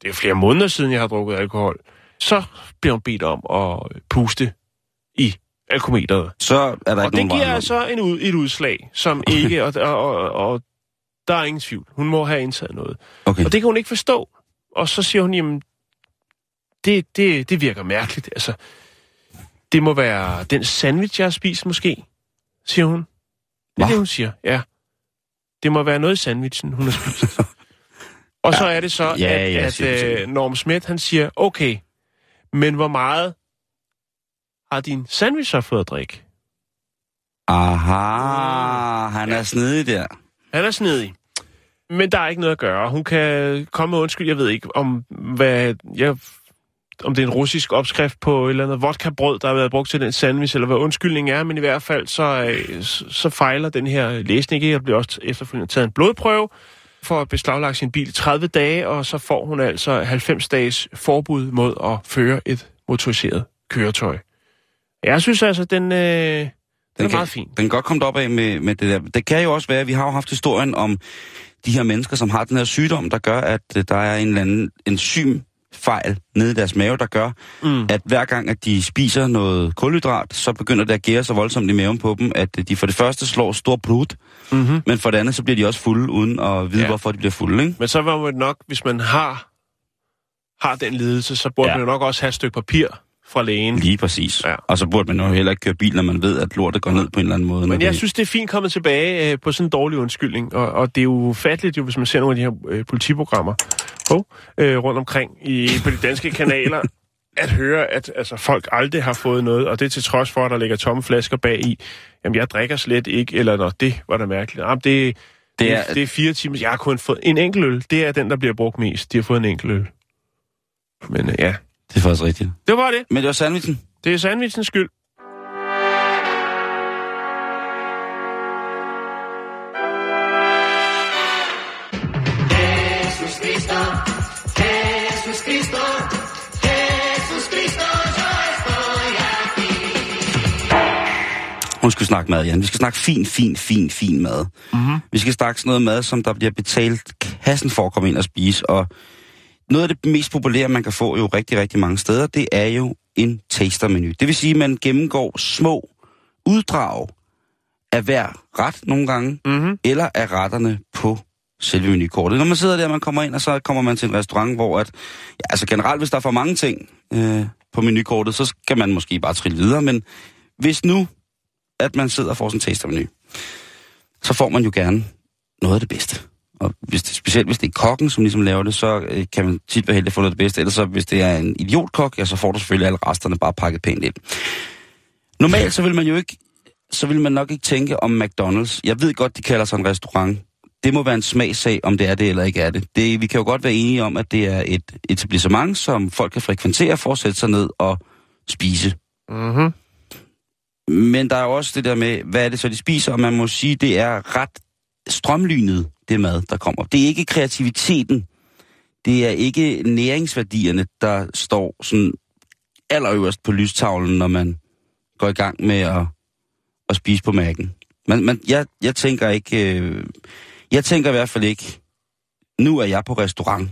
det er flere måneder siden, jeg har drukket alkohol. Så bliver hun bedt om at puste i alkometeret. Så er der Og ikke det nogen vej giver altså en ud, et udslag, som ikke, og, og, og, og der er ingen tvivl. Hun må have indtaget noget. Okay. Og det kan hun ikke forstå. Og så siger hun, jamen, det, det, det virker mærkeligt. Altså, det må være den sandwich, jeg har spist måske, siger hun. Det er Hva? det, hun siger, ja. Det må være noget i sandwichen, hun har spist. <laughs> og så er det så, Ja, at, ja, at øh, Norm Schmidt, han siger, okay, men hvor meget har din sandwich så fået at drikke? Aha, han er snedig der. Han er snedig. Men der er ikke noget at gøre. Hun kan komme med undskyld. Jeg ved ikke, om, hvad, jeg, om det er en russisk opskrift på et eller andet vodka-brød, der har været brugt til den sandwich, eller hvad undskyldningen er. Men i hvert fald, så, øh, så, fejler den her læsning ikke. Der bliver også efterfølgende taget en blodprøve for at beslaglage sin bil i 30 dage, og så får hun altså 90 dages forbud mod at føre et motoriseret køretøj. Jeg synes altså, den, øh, den, den er kan, meget fin. Den kan godt komme op af med, med det der. Det kan jo også være, vi har jo haft historien om de her mennesker, som har den her sygdom, der gør, at øh, der er en eller anden enzymfejl nede i deres mave, der gør, Mm. at hver gang, at de spiser noget kulhydrat, så begynder det at gære så voldsomt i maven på dem, at øh, de for det første slår stor blod, Mm-hmm. men for det andet, så bliver de også fulde, uden at vide, Ja. hvorfor de bliver fulde, ikke? Men så var man nok, hvis man har, har den lidelse, så burde ja. Man jo nok også have et stykke papir fra lægen. Lige præcis. Ja. Og så burde man jo heller ikke køre bil, når man ved, at lortet går ned på en eller anden måde. Men jeg det- synes, det er fint kommet tilbage øh, på sådan en dårlig undskyldning, og, og det er jo fatteligt, jo, hvis man ser nogle af de her øh, politiprogrammer oh, øh, rundt omkring i, på de danske kanaler, <laughs> at høre, at altså, folk aldrig har fået noget, og det til trods for, at der ligger tomme flasker bag i. Jamen, jeg drikker slet ikke, eller når det var da mærkeligt. Jamen, det, det, er, er- det er fire timer. Jeg har kun fået en enkelt øl. Det er den, der bliver brugt mest. De har fået en enkelt øl. Men øh, ja, Det er faktisk rigtigt. det var det. Men det var sandwichen. Det er sandwichens skyld. Hun skal snakke mad, Jan. Vi skal snakke fin, fin, fin, fin mad. Mm-hmm. Vi skal snakke sådan noget mad, som der bliver betalt kassen for at komme ind og spise. Og noget af det mest populære, man kan få jo rigtig, rigtig mange steder, det er jo en tastermenu. Det vil sige, at man gennemgår små uddrag af hver ret nogle gange, Mm-hmm. eller af retterne på selve menukortet. Når man sidder der, man kommer ind, og så kommer man til en restaurant, hvor at, ja, altså generelt, hvis der er for mange ting øh, på menukortet, så skal man måske bare trille videre, men hvis nu, at man sidder og får sådan en tastermenu, så får man jo gerne noget af det bedste. Og hvis det, specielt hvis det er kokken, som ligesom laver det, så øh, kan man tit være heldig at få noget af det bedste. Ellers så, hvis det er en idiotkok, ja, så får du selvfølgelig alle resterne bare pakket pænt ind. Normalt så vil man jo ikke, så vil man nok ikke tænke om McDonald's. Jeg ved godt, de kalder sig en restaurant. Det må være en smagsag, om det er det eller ikke er det. det. Vi kan jo godt være enige om, at det er et etablissement, som folk kan frekventere for at sætte sig ned og spise. Mm-hmm. Men der er jo også det der med, hvad er det så, de spiser, og man må sige, det er ret strømlynet, det mad, der kommer. Det er ikke kreativiteten, det er ikke næringsværdierne, der står sådan allerøverst på lystavlen, når man går i gang med at, at spise på mærken. Men, man, jeg, jeg tænker ikke, øh, jeg tænker i hvert fald ikke, nu er jeg på restaurant,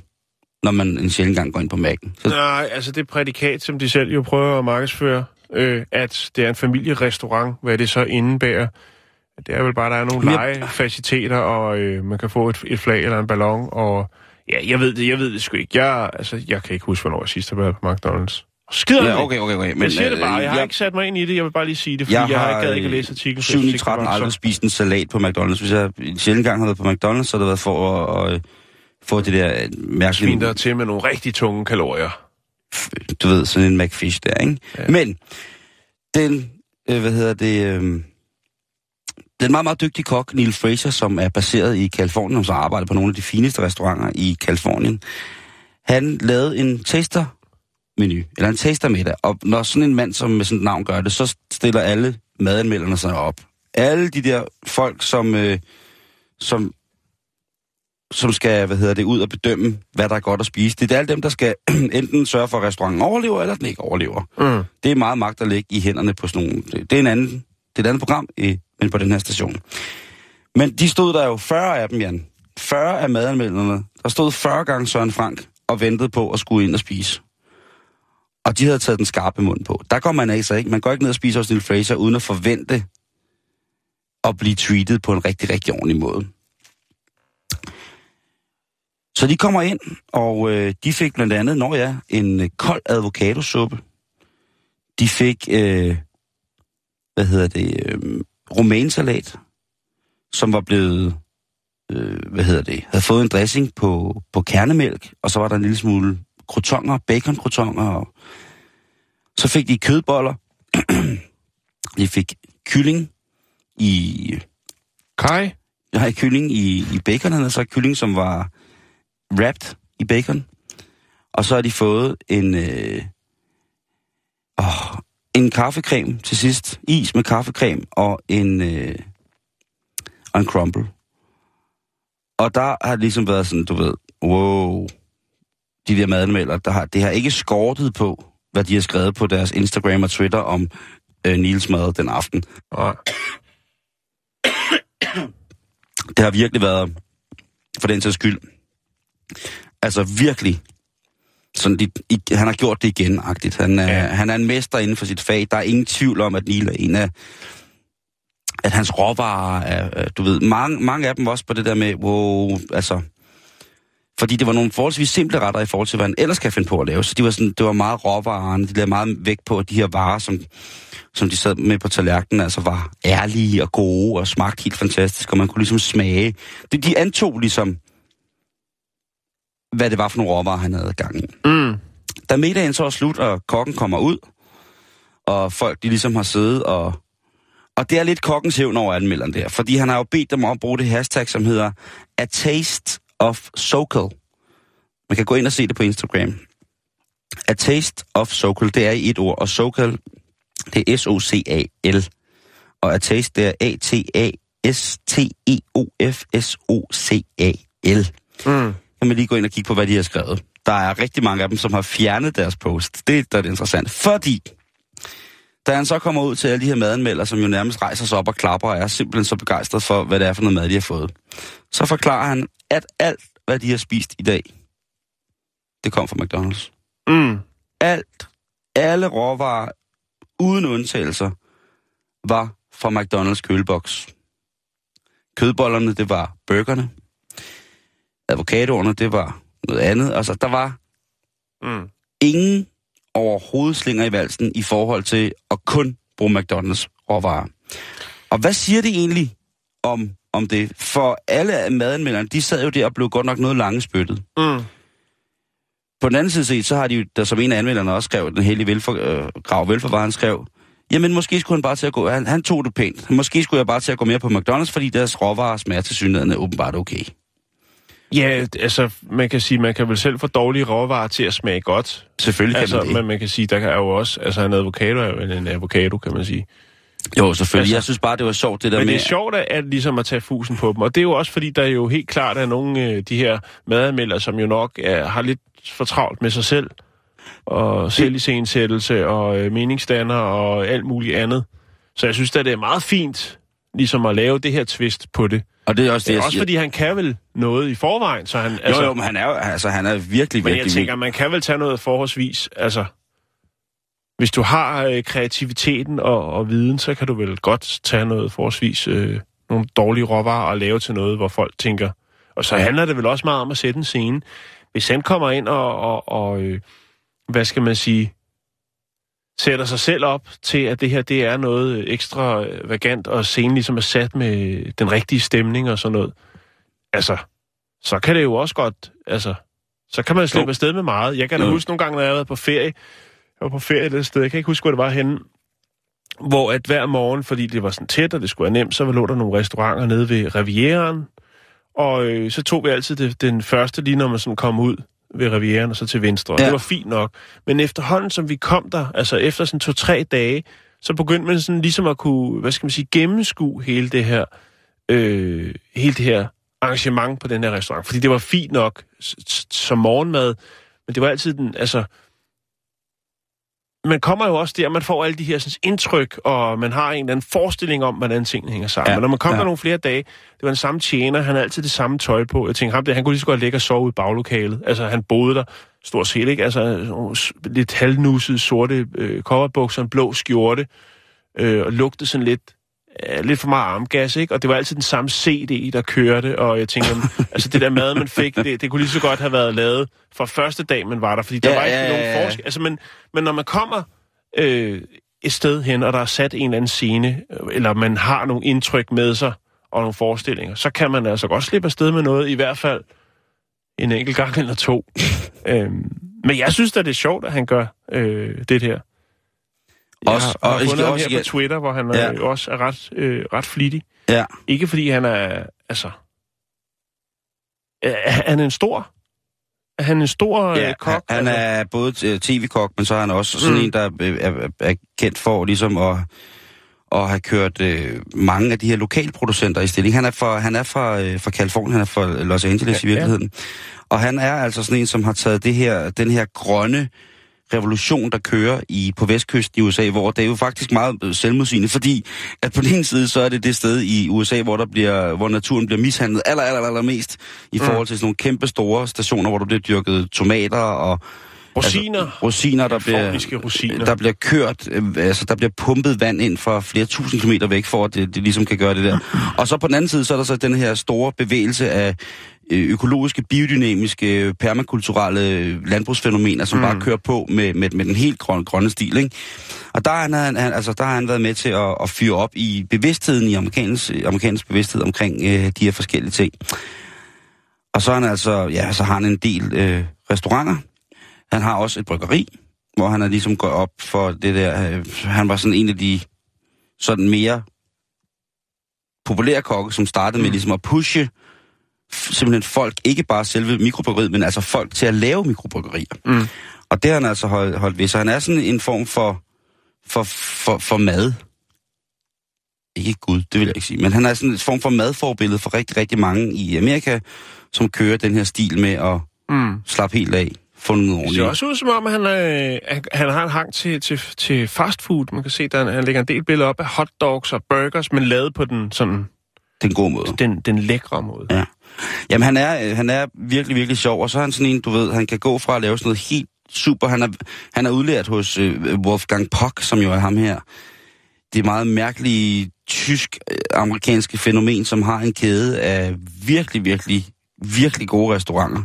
når man en sjældent gang går ind på mærken. Så, Nej, altså det prædikat, som de selv jo prøver at markedsføre, øh, at det er en familierestaurant, hvad det så indebærer. Det er vel bare, at der er nogle legefaciliteter, og øh, man kan få et, et flag eller en ballon, og ja, jeg ved det, jeg ved det sgu ikke. Jeg, altså, jeg kan ikke huske, hvornår jeg sidst har været på McDonald's. Skider ja, okay, okay, okay. Men, jeg siger det øh, bare, jeg har jeg- ikke sat mig ind i det, jeg vil bare lige sige det, fordi Jeg jeg, har ikke gad ikke at øh, læse artiklen. så 7 jeg i synes ikke, det 13 var aldrig så- spist en salat på McDonald's. Hvis jeg en sjældent gang har været på McDonald's, så har det været for at, at, at få det der øh, mærkelige... Svin der til med nogle rigtig tunge kalorier. Du ved, sådan en McFish der, ikke? Ja. Men, den, øh, hvad hedder det, øh, den meget, meget dygtige kok, Neil Fraser, som er baseret i Kalifornien, og som arbejder på nogle af de fineste restauranter i Kalifornien, han lavede en taster menu, eller en taster middag, og når sådan en mand som med sådan et navn gør det, så stiller alle madanmelderne sig op. Alle de der folk, som, øh, som som skal, hvad hedder det, ud og bedømme, hvad der er godt at spise. Det er alle dem, der skal <clears throat> enten sørge for, at restauranten overlever, eller den ikke overlever. Mm. Det er meget magt at lægge i hænderne på sådan nogle... Det er, en anden, det er et andet program, i, men på den her station. Men de stod der jo 40 af dem, Jan. 40 af madanmelderne. Der stod 40 gange Søren Frank og ventede på at skulle ind og spise. Og de havde taget den skarpe mund på. Der går man altså ikke. Man går ikke ned og spiser hos Neil Fraser, uden at forvente at blive treated på en rigtig, rigtig ordentlig måde. Så de kommer ind, og øh, de fik blandt andet, når ja, en øh, kold avocadosuppe. De fik, øh, hvad hedder det, øh, romainsalat, som var blevet, øh, hvad hedder det, havde fået en dressing på, på kernemælk, og så var der en lille smule crotonner, bacon og så fik de kødboller. <clears throat> de fik kylling i, jeg har kylling i, i bacon, han havde så kylling, som var wrapped i bacon. Og så har de fået en, øh, åh, en kaffecreme til sidst. Is med kaffecreme og en, øh, og en crumble. Og der har det ligesom været sådan, du ved, wow, de der madanmelder, der har, det har ikke skortet på, hvad de har skrevet på deres Instagram og Twitter om øh, Niels mad den aften. Nej. Det har virkelig været, for den sags skyld, altså virkelig, sådan i, han har gjort det igen-agtigt. Han er, ja. Han er en mester inden for sit fag. Der er ingen tvivl om, at Neil er en af, at hans råvarer er, er, du ved, mange, mange af dem var også på det der med, wow, altså, fordi det var nogle forholdsvis simple retter i forhold til, hvad han ellers kan finde på at lave. Så de var sådan, det var meget råvarerne, de lavede meget vægt på, at de her varer, som, som de sad med på tallerkenen, altså var ærlige og gode og smagte helt fantastisk, og man kunne ligesom smage. Det, de antog ligesom, hvad det var for nogle råvarer, han havde gang i. Mm. Da middagen så er slut, og kokken kommer ud, og folk de ligesom har siddet og... Og det er lidt kokkens hævn over anmelderen der, fordi han har jo bedt dem om at bruge det hashtag, som hedder A Taste of Sokal. Man kan gå ind og se det på Instagram. A Taste of Sokal, det er i et ord, og Sokal, det er S-O-C-A-L. Og A Taste, det er E A-T-A-S-T-E-O-F-S-O-C-A-L Mm. Kan man lige gå ind og kigge på, hvad de har skrevet. Der er rigtig mange af dem, som har fjernet deres post. Det er der er det interessant. Fordi, da han så kommer ud til alle de her madanmeldere, som jo nærmest rejser sig op og klapper, og er simpelthen så begejstret for, hvad det er for noget mad, de har fået, så forklarer han, at alt, hvad de har spist i dag, det kom fra McDonald's. Mm. Alt, alle råvarer, uden undtagelser, var fra McDonald's køleboks. Kødbollerne, det var burgerne. Avocadoerne, det var noget andet. Altså, der var Mm. ingen overhovedet slinger i valsen i forhold til at kun bruge McDonald's råvarer. Og hvad siger det egentlig om, om det? For alle af madanmelderne, de sad jo der og blev godt nok noget lange spyttet. Mm. På den anden side set, så har de jo, der som en af anmelderne også skrev, den hellige velfor, øh, grav velforvarer, han skrev, jamen måske skulle han bare til at gå, han, han tog det pænt. Måske skulle jeg bare til at gå mere på McDonald's, fordi deres råvarer smager til synligheden åbenbart okay. Ja, altså, man kan sige, man kan vel selv få dårlige råvarer til at smage godt. Selvfølgelig kan Altså, man det. men man kan sige, der er jo også, altså en avocado er jo en avocado, kan man sige. Jo, selvfølgelig. Altså- jeg synes bare, det var sjovt, det der Men med... det er sjovt at, at ligesom at tage fusen på dem, og det er jo også fordi, der jo helt klart er nogle af de her madanmeldere, som jo nok er, har lidt for travlt med sig selv, og selvisensættelse og øh, meningsdanner og alt muligt andet. Så jeg synes da, det er meget fint, ligesom at lave det her twist på det. Og det er også det, er også siger. fordi, han kan vel noget i forvejen, så han... Altså, Altså, jo, jo, men han er, altså, han er virkelig, men virkelig... jeg tænker, man kan vel tage noget forholdsvis, altså... Hvis du har øh, kreativiteten og, og viden, så kan du vel godt tage noget forholdsvis... Øh, nogle dårlige råvarer og lave til noget, hvor folk tænker... Og så handler det vel også meget om at sætte en scene. Hvis han kommer ind og, og, og øh, hvad skal man sige, sætter sig selv op til, at det her det er noget ekstra øh, vagant, og scenen ligesom er sat med den rigtige stemning og sådan noget, altså, så kan det jo også godt, altså, så kan man slippe Jo. afsted med meget. Jeg kan da Jo. huske nogle gange, når jeg været på ferie, jeg var på ferie et sted, jeg kan ikke huske, hvor det var henne, hvor at hver morgen, fordi det var sådan tæt, og det skulle være nemt, så lå der nogle restauranter nede ved Rivieraen, og øh, så tog vi altid det, den første, lige når man sådan kom ud ved Rivieraen, og så til venstre. Ja. det var fint nok. Men efterhånden, som vi kom der, altså efter sådan to-tre dage, så begyndte man sådan ligesom at kunne, hvad skal man sige, gennemskue hele det her, øh, hele det her arrangement på den her restaurant. Fordi det var fint nok som morgenmad, men det var altid den, altså... Man kommer jo også der, man får alle de her sådan, indtryk, og man har en eller anden forestilling om, hvordan tingene hænger sammen. Ja, men når man kom ja. der nogle flere dage, det var den samme tjener, han havde altid det samme tøj på. Jeg tænkte, ham der, han kunne lige så godt ligge og sove i baglokalet. Altså, han boede der stort set, ikke? Altså, lidt halvnussede sorte øh, coverbukser, en blå skjorte, øh, og lugtede sådan lidt, lidt for meget armgas, ikke? Og det var altid den samme CD, der kørte, og jeg tænker, altså det der mad, man fik, det, det kunne lige så godt have været lavet fra første dag, man var der, fordi der Ja, var ikke ja, nogen ja, ja. forskel. Altså, men, men når man kommer øh, et sted hen, og der er sat en eller anden scene, øh, eller man har nogle indtryk med sig, og nogle forestillinger, så kan man altså godt slippe afsted med noget, i hvert fald en enkelt gang eller to. <laughs> øhm, men jeg synes da, det er sjovt, at han gør øh, det her. Jeg Også- har, og har I skal fundet ham også her på Twitter, hvor han Ja. ja. også er ret, øh, ret flittig. Ja. Ikke fordi han er, altså... Er, er han en stor? Er han en stor Ja, øh, kok? han altså? er både øh, tv-kok, men så er han også sådan Mm. en, der øh, er, er, er kendt for ligesom at, at have kørt øh, mange af de her lokalproducenter i stilling. Han er fra, han er fra, øh, fra Kalifornien, han er fra Los Angeles Ja, i virkeligheden. Og han er altså sådan en, som har taget det her, den her grønne revolution, der kører i på vestkysten i USA, hvor det er jo faktisk meget øh, selvmodsigende, fordi at på den ene side, så er det det sted i USA, hvor, der bliver, hvor naturen bliver mishandlet aller, aller, aller mest i Mm. forhold til sådan nogle kæmpe store stationer, hvor der bliver dyrket tomater og Rosiner. Altså, rosiner, der bliver, rosiner. der bliver kørt, øh, altså der bliver pumpet vand ind fra flere tusind kilometer væk, for at det, det ligesom kan gøre det der. Og så på den anden side, så er der så den her store bevægelse af økologiske, biodynamiske, permakulturelle landbrugsfænomener, som mm. bare kører på med, med, med den helt grønne, grønne stil. Ikke? Og der har han, han, altså, der har han været med til at, at fyre op i bevidstheden, i amerikansk, amerikansk bevidsthed omkring øh, de her forskellige ting. Og så, han altså, ja, så har han en del øh, restauranter. Han har også et bryggeri, hvor han er ligesom gået op for det der. Øh, han var sådan en af de sådan mere populære kokke, som startede med ligesom at pushe simpelthen folk, ikke bare selve mikrobryggeriet, men altså folk til at lave mikrobryggerier. Mm. Og det har han altså holdt, holdt ved. Så han er sådan en form for, for, for, for mad. Ikke Gud, det vil jeg ikke sige. Men han er sådan en form for madforbillede for rigtig, rigtig mange i Amerika, som kører den her stil med at Mm. slappe helt af. Få noget Det ordentligt. ser også ud som om, han, øh, han- har en hang til, til, til fast food. Man kan se, at han lægger en del billeder op af hotdogs og burgers, men lavet på den, sådan, Det er en god måde. den, den lækre måde. Ja. Jamen, han er, øh, han er virkelig, virkelig sjov, og så er han sådan en, du ved, han kan gå fra at lave sådan noget helt super. Han er, han er udlært hos øh, Wolfgang Puck, som jo er ham her. Det er meget mærkelige tysk-amerikanske fænomen, som har en kæde af virkelig, virkelig, virkelig gode restauranter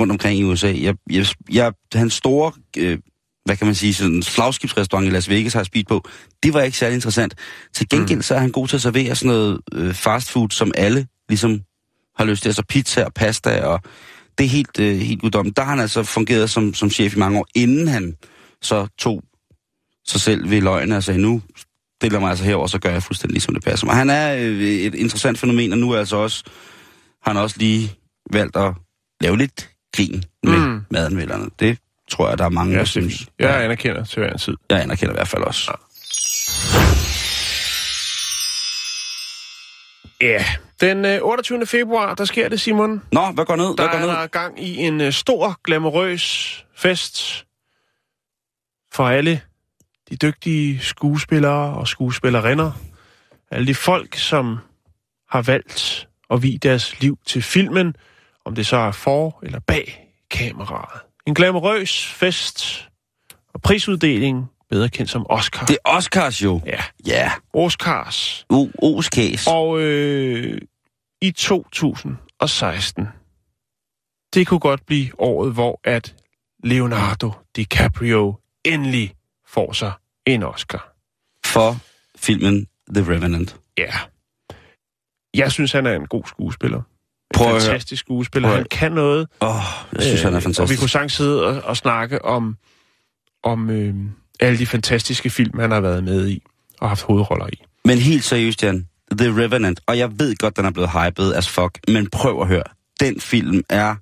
rundt omkring i USA. Jeg, jeg, jeg, hans store, øh, hvad kan man sige, sådan en flagskibsrestaurant i Las Vegas har spist på. Det var ikke særlig interessant. Til gengæld mm. så er han god til at servere sådan noget øh, fast food, som alle ligesom har lyst til. Altså pizza og pasta, og det er helt, øh, helt guddommeligt. Der har han altså fungeret som, som chef i mange år, inden han så tog sig selv ved løgene og sagde, nu stiller mig altså herover, så gør jeg fuldstændig, som det passer mig. Han er øh, et interessant fænomen, og nu er altså også, har han også lige valgt at lave lidt grin med. Mm. madanmelderne. Det tror jeg, der er mange, Ja, der er synes. Jeg anerkender til hver en tid. Jeg anerkender i hvert fald også. Ja, den øh, 28. februar, der sker det, Simon. Nå, hvad går ned? Der Hvad går er ned? der gang i en øh, stor, glamourøs fest for alle de dygtige skuespillere og skuespillerinder. alle de folk, som har valgt at vie deres liv til filmen, om det så er for eller bag kameraet. En glamourøs fest og prisuddeling, bedre kendt som Oscar. Det er Oscars jo. Ja, Ja. Oscars. O Oskæs. Og øh, i 2016, det kunne godt blive året, hvor at Leonardo DiCaprio endelig får sig en Oscar. For filmen The Revenant. Ja. Jeg synes, han er en god skuespiller. En Prøv høre. fantastisk skuespiller. Prøv Han kan noget. Åh, oh, jeg synes, øh, han er Og vi fantastisk. kunne sagtens sidde og, og snakke om, om øh, alle de fantastiske film, han har været med i og haft hovedroller i. Men helt seriøst, Jan. The Revenant. Og jeg ved godt, den er blevet hyped as fuck. Men prøv at høre. Den film er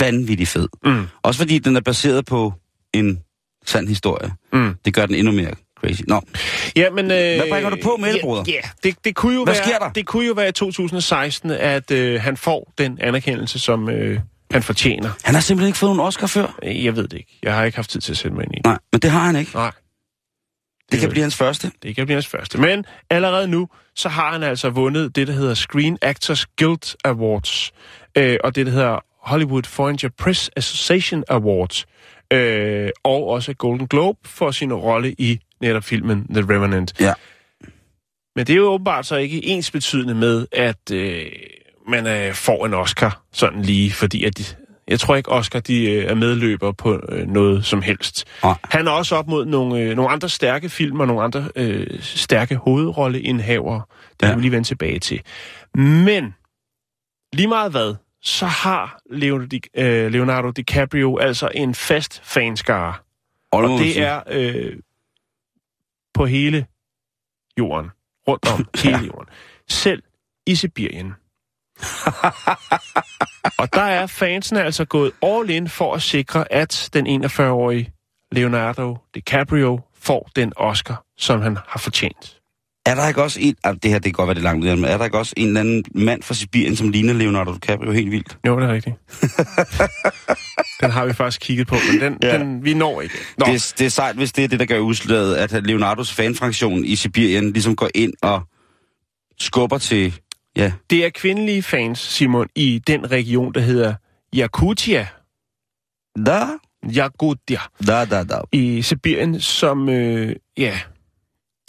vanvittig fed. Mm. Også fordi den er baseret på en sand historie. Mm. Det gør den endnu mere crazy. Nå, Ja, men, øh, Hvad bringer du på med det, ja, det, det, kunne jo Hvad være, det kunne jo være i 2016, at øh, han får den anerkendelse, som øh, han fortjener. han har simpelthen ikke fået nogen Oscar før. Øh, Jeg ved det ikke. Jeg har ikke haft tid til at sætte mig ind i det. Nej, men det har han ikke. Nej, Det kan blive hans første. det kan blive hans første. Men allerede nu, så har han altså vundet det, der hedder Screen Actors Guild Awards, øh, og det, der hedder Hollywood Foreign Press Association Awards, øh, og også Golden Globe for sin rolle i netop filmen The Revenant. Ja. Men det er jo åbenbart så ikke ens betydende med, at øh, man øh, får en Oscar sådan lige, fordi at de, jeg tror ikke, Oscar de, øh, er medløber på øh, noget som helst. Nej. Han er også op mod nogle, øh, nogle andre stærke film og nogle andre øh, stærke hovedrolleindhavere. Det Ja. vi lige vende tilbage til. Men lige meget hvad, så har Leonardo, Di, øh, Leonardo DiCaprio altså en fast fanskare. Og det er øh, på hele jorden. Rundt om <laughs> hele jorden. Selv i Sibirien. <laughs> og der er fansene altså gået all in for at sikre, at den 41-årige Leonardo DiCaprio får den Oscar, som han har fortjent. Er der ikke også en... Ah, det her, det kan godt være det langt ud, men er der ikke også en eller anden mand fra Sibirien, som ligner Leonardo DiCaprio helt vildt? Jo, det er rigtigt. <laughs> den har vi faktisk kigget på, men den, Ja. den vi når ikke. Nå, Det, er- det er sejt, hvis det er det, der gør udslaget, at Leonardos fanfraktion i Sibirien ligesom går ind og skubber til... Ja, det er kvindelige fans, Simon, i den region, der hedder Yakutia. da, Yakutia. da, da, da. i Sibirien, som, øh, ja,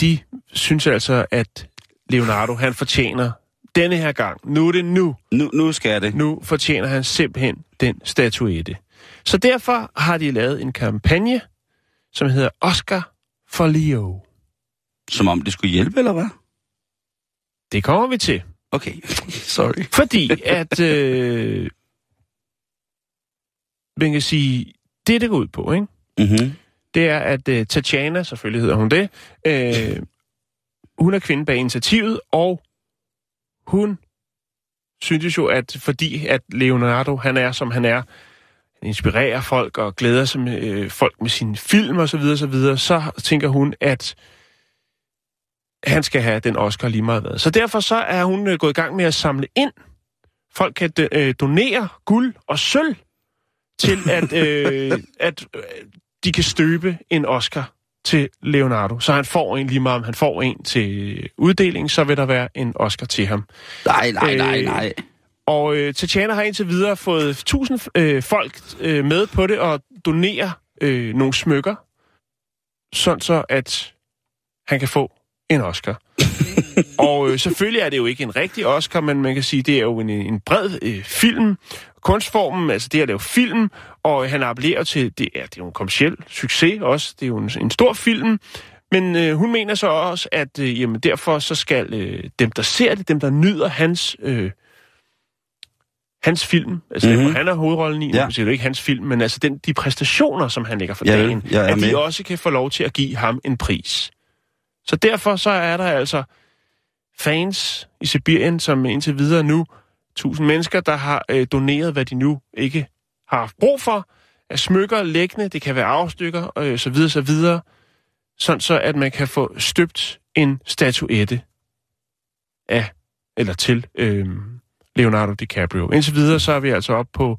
de synes altså, at Leonardo, han fortjener denne her gang. Nu er det nu. Nu, nu skal det. Nu fortjener han simpelthen den statuette. Så derfor har de lavet en kampagne, som hedder Oscar for Leo. Som om det skulle hjælpe, eller hvad? Det kommer vi til. Okay, <laughs> sorry. Fordi at, <laughs> øh, man kan sige, det det går ud på, ikke? Mm-hmm. Det er, at uh, Tatjana, selvfølgelig hedder hun det, uh, hun er kvinde bag initiativet, og hun synes jo, at fordi at Leonardo, han er, som han er, han inspirerer folk og glæder sig med øh, folk med sine film og så videre, så videre, så tænker hun, at han skal have den Oscar lige meget hvad. Så derfor så er hun øh, gået i gang med at samle ind. Folk kan øh, donere guld og sølv til, at, øh, <laughs> at øh, de kan støbe en Oscar til Leonardo. Så han får en lige meget, om han får en til uddeling, så vil der være en Oscar til ham. Nej, nej, nej, Øh, nej. Og øh, Tatjana har indtil videre fået 1000 øh, folk øh, med på det og donere øh, nogle smykker, sådan så at han kan få en Oscar. <laughs> og øh, selvfølgelig er det jo ikke en rigtig Oscar, men man kan sige, det er jo en, en bred øh, film. Kunstformen, altså det at lave film, og han appellerer til, det er, det er jo en kommersiel succes også, det er jo en, en stor film, men øh, hun mener så også, at øh, jamen, derfor så skal øh, dem, der ser det, dem, der nyder hans, øh, hans film, altså mm-hmm. Mhm. han er hovedrollen i, Ja. ja. det er jo ikke hans film, men altså den, de præstationer, som han lægger for Ja, dagen, er at med. de også kan få lov til at give ham en pris. Så derfor så er der altså fans i Sibirien, som indtil videre nu, tusind mennesker, der har øh, doneret, hvad de nu ikke har haft brug for, af smykker, læggende, det kan være afstykker, øh, så videre, så videre, sådan så at man kan få støbt en statuette af, eller til øh, Leonardo DiCaprio. Indtil videre så er vi altså op på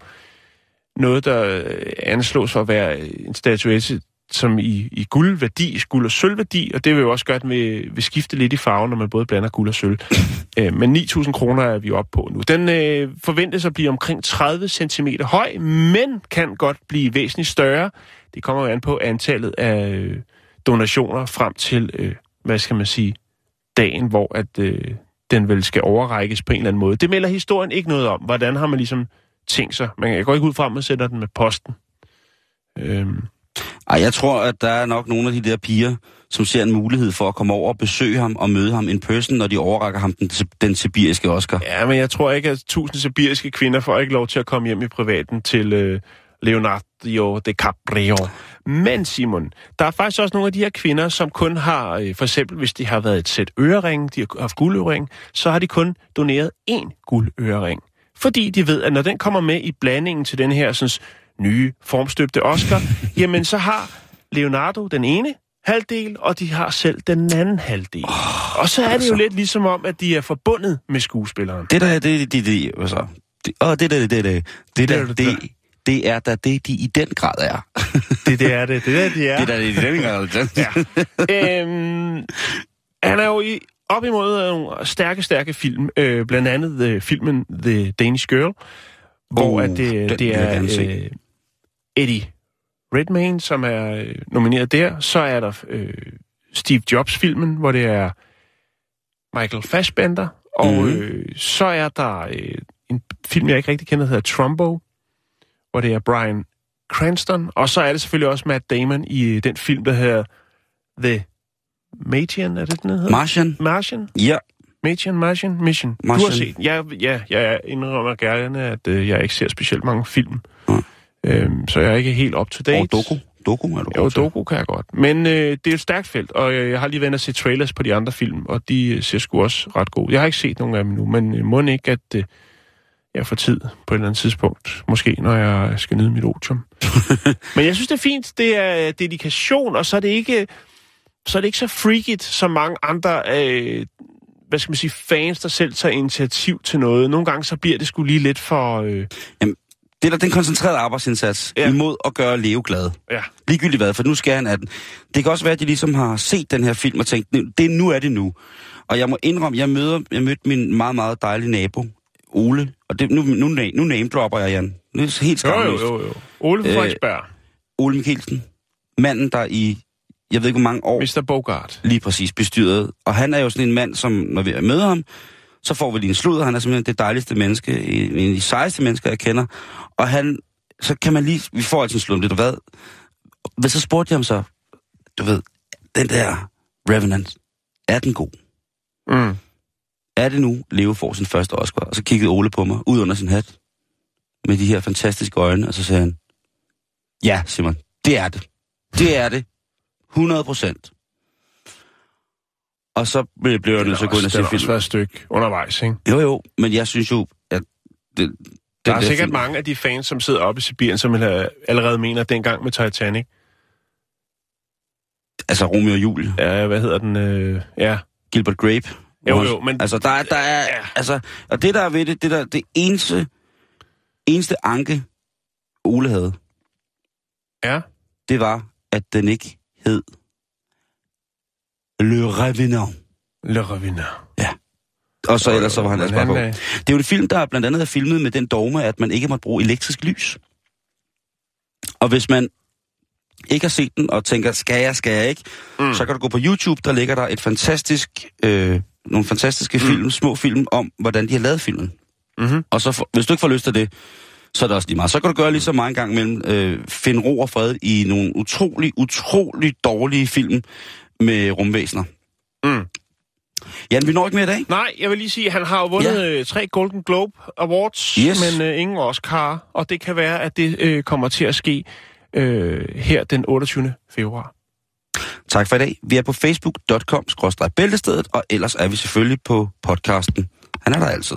noget, der øh, anslås for at være en statuette som i, i guldværdi, guld og sølvværdi, og det vil jo også gøre, at den vil, vil skifte lidt i farven, når man både blander guld og sølv. <coughs> øh, men 9.000 kroner er vi oppe på nu. Den øh, forventes at blive omkring 30 cm høj, men kan godt blive væsentligt større. Det kommer jo an på antallet af øh, donationer frem til, øh, hvad skal man sige, dagen, hvor at, øh, den vel skal overrækkes på en eller anden måde. Det melder historien ikke noget om. Hvordan har man ligesom tænkt sig? Man går ikke ud frem og sætter den med posten. Øhm, ej, jeg tror, at der er nok nogle af de der piger, som ser en mulighed for at komme over og besøge ham og møde ham in person, når de overrækker ham den, den sibiriske Oscar. Ja, men jeg tror ikke, at tusind sibiriske kvinder får ikke lov til at komme hjem i privaten til øh, Leonardo DiCaprio. Men Simon, der er faktisk også nogle af de her kvinder, som kun har, øh, for eksempel hvis de har været et sæt ørering, de har haft guldøring, så har de kun doneret én guldøring. Fordi de ved, at når den kommer med i blandingen til den her sådan, nye formstøbte Oscar, jamen så har Leonardo den ene halvdel, og de har selv den anden halvdel. Oh, og så er det altså. jo lidt ligesom om, at de er forbundet med skuespilleren. Det der, det, det, det, altså, det, åh, det der, det, det, det, det der, det det, det er da det, de i den grad er. <laughs> Det, det er det. Det er det, de er. Det er det, i den grad. Ja. øhm, han er jo i, op imod nogle stærke, stærke film. Øh, blandt andet øh, filmen The Danish Girl, hvor Uh, at det, den vil det er øh, Eddie Redmayne, som er øh, nomineret der. Så er der øh, Steve Jobs-filmen, hvor det er Michael Fassbender. Og Mhm. øh, så er der øh, en film, jeg ikke rigtig kender, der hedder Trumbo, hvor det er Brian Cranston. Og så er det selvfølgelig også Matt Damon i øh, den film, der hedder The Martian, er det den hedder? Martian? Martian? Ja. Martian, Martian, Mission. Du har Martian. set den. Ja, ja, jeg indrømmer gerne, at øh, jeg ikke ser specielt mange film. Mm. Øhm, så jeg er ikke helt up to date. Og Doku. Doku er du Jo. Doku kan jeg godt. Men øh, det er et stærkt felt, og øh, jeg har lige været og se trailers på de andre film, og de øh, ser sgu også ret gode. Jeg har ikke set nogen af dem nu, men øh, må ikke, at øh, jeg får tid på et eller andet tidspunkt. Måske, når jeg skal nyde mit otium. <laughs> men jeg synes, det er fint. Det er dedikation, og så er det ikke så er det ikke så freakigt som mange andre øh, hvad skal man sige, fans, der selv tager initiativ til noget. Nogle gange så bliver det sgu lige lidt for... Øh, Det er den koncentrerede arbejdsindsats Ja. imod at gøre Leo glad. ja. Ligegyldigt hvad, for nu skal han af den. Det kan også være, at de ligesom har set den her film og tænkt, "Nu- det, nu er det nu. Og jeg må indrømme, jeg, møder, jeg mødte min meget, meget dejlige nabo, Ole. Og det, nu, nu, nu name-dropper jeg, Jan. Nu er det helt Jo, jo, skamløst. jo, jo. Ole fra Øh, Frederiksberg. Ole Mikkelsen. Manden, der i, jeg ved ikke hvor mange år, Mr. Bogart. lige præcis bestyret. Og han er jo sådan en mand, som når vi møder ham, så får vi lige en sludder. Han er simpelthen det dejligste menneske, en en af de sejeste mennesker, jeg kender. Og han, så kan man lige, vi får altid en det du hvad? Men så spurgte jeg ham så, du ved, den der Revenant, er den god? Mm. Er det nu, Leo får sin første Oscar? Og så kiggede Ole på mig, ud under sin hat, med de her fantastiske øjne, og så sagde han, ja, Simon, det er det. Det er det. 100 procent. Og så blev jeg nødt til at gå ind og det se filmen. været et stykke undervejs, ikke? Jo, jo, men jeg synes jo, at... Det, Der er sikkert film- mange af de fans, som sidder oppe i Sibirien, som allerede mener, dengang med Titanic, Altså Romeo og Julie, ja, hvad hedder den? Øh, ja, Gilbert Grape. Jo, jo, men- Altså, der er... Der er Ja. altså, og det der er ved det, det der, det eneste, eneste anke, Ole havde, ja. det var, at den ikke hed Le Revenant. Le Revenant. Og så ellers så var han altså bare på. øh, Det er jo en film, der blandt andet er filmet med den dogme, at man ikke må bruge elektrisk lys. Og hvis man ikke har set den og tænker, skal jeg, skal jeg ikke, mm. så kan du gå på YouTube, der ligger der et fantastisk, øh, nogle fantastiske film, mm. små film om, hvordan de har lavet filmen. Mhm. Og så, hvis du ikke får lyst til det, så er det også lige meget. Så kan du gøre ligesom mig en gang mellem, øh, finde ro og fred i nogle utrolig, utrolig dårlige film med rumvæsener. Mm. Jan, vi når ikke mere i dag. Nej, jeg vil lige sige, at han har jo vundet Ja. ja. tre Golden Globe Awards, Yes. men øh, ingen Oscar, og det kan være, at det øh, kommer til at ske øh, her den 28. februar. Tak for i dag. Vi er på facebook.com-bæltestedet, og ellers er vi selvfølgelig på podcasten. Han er der altid.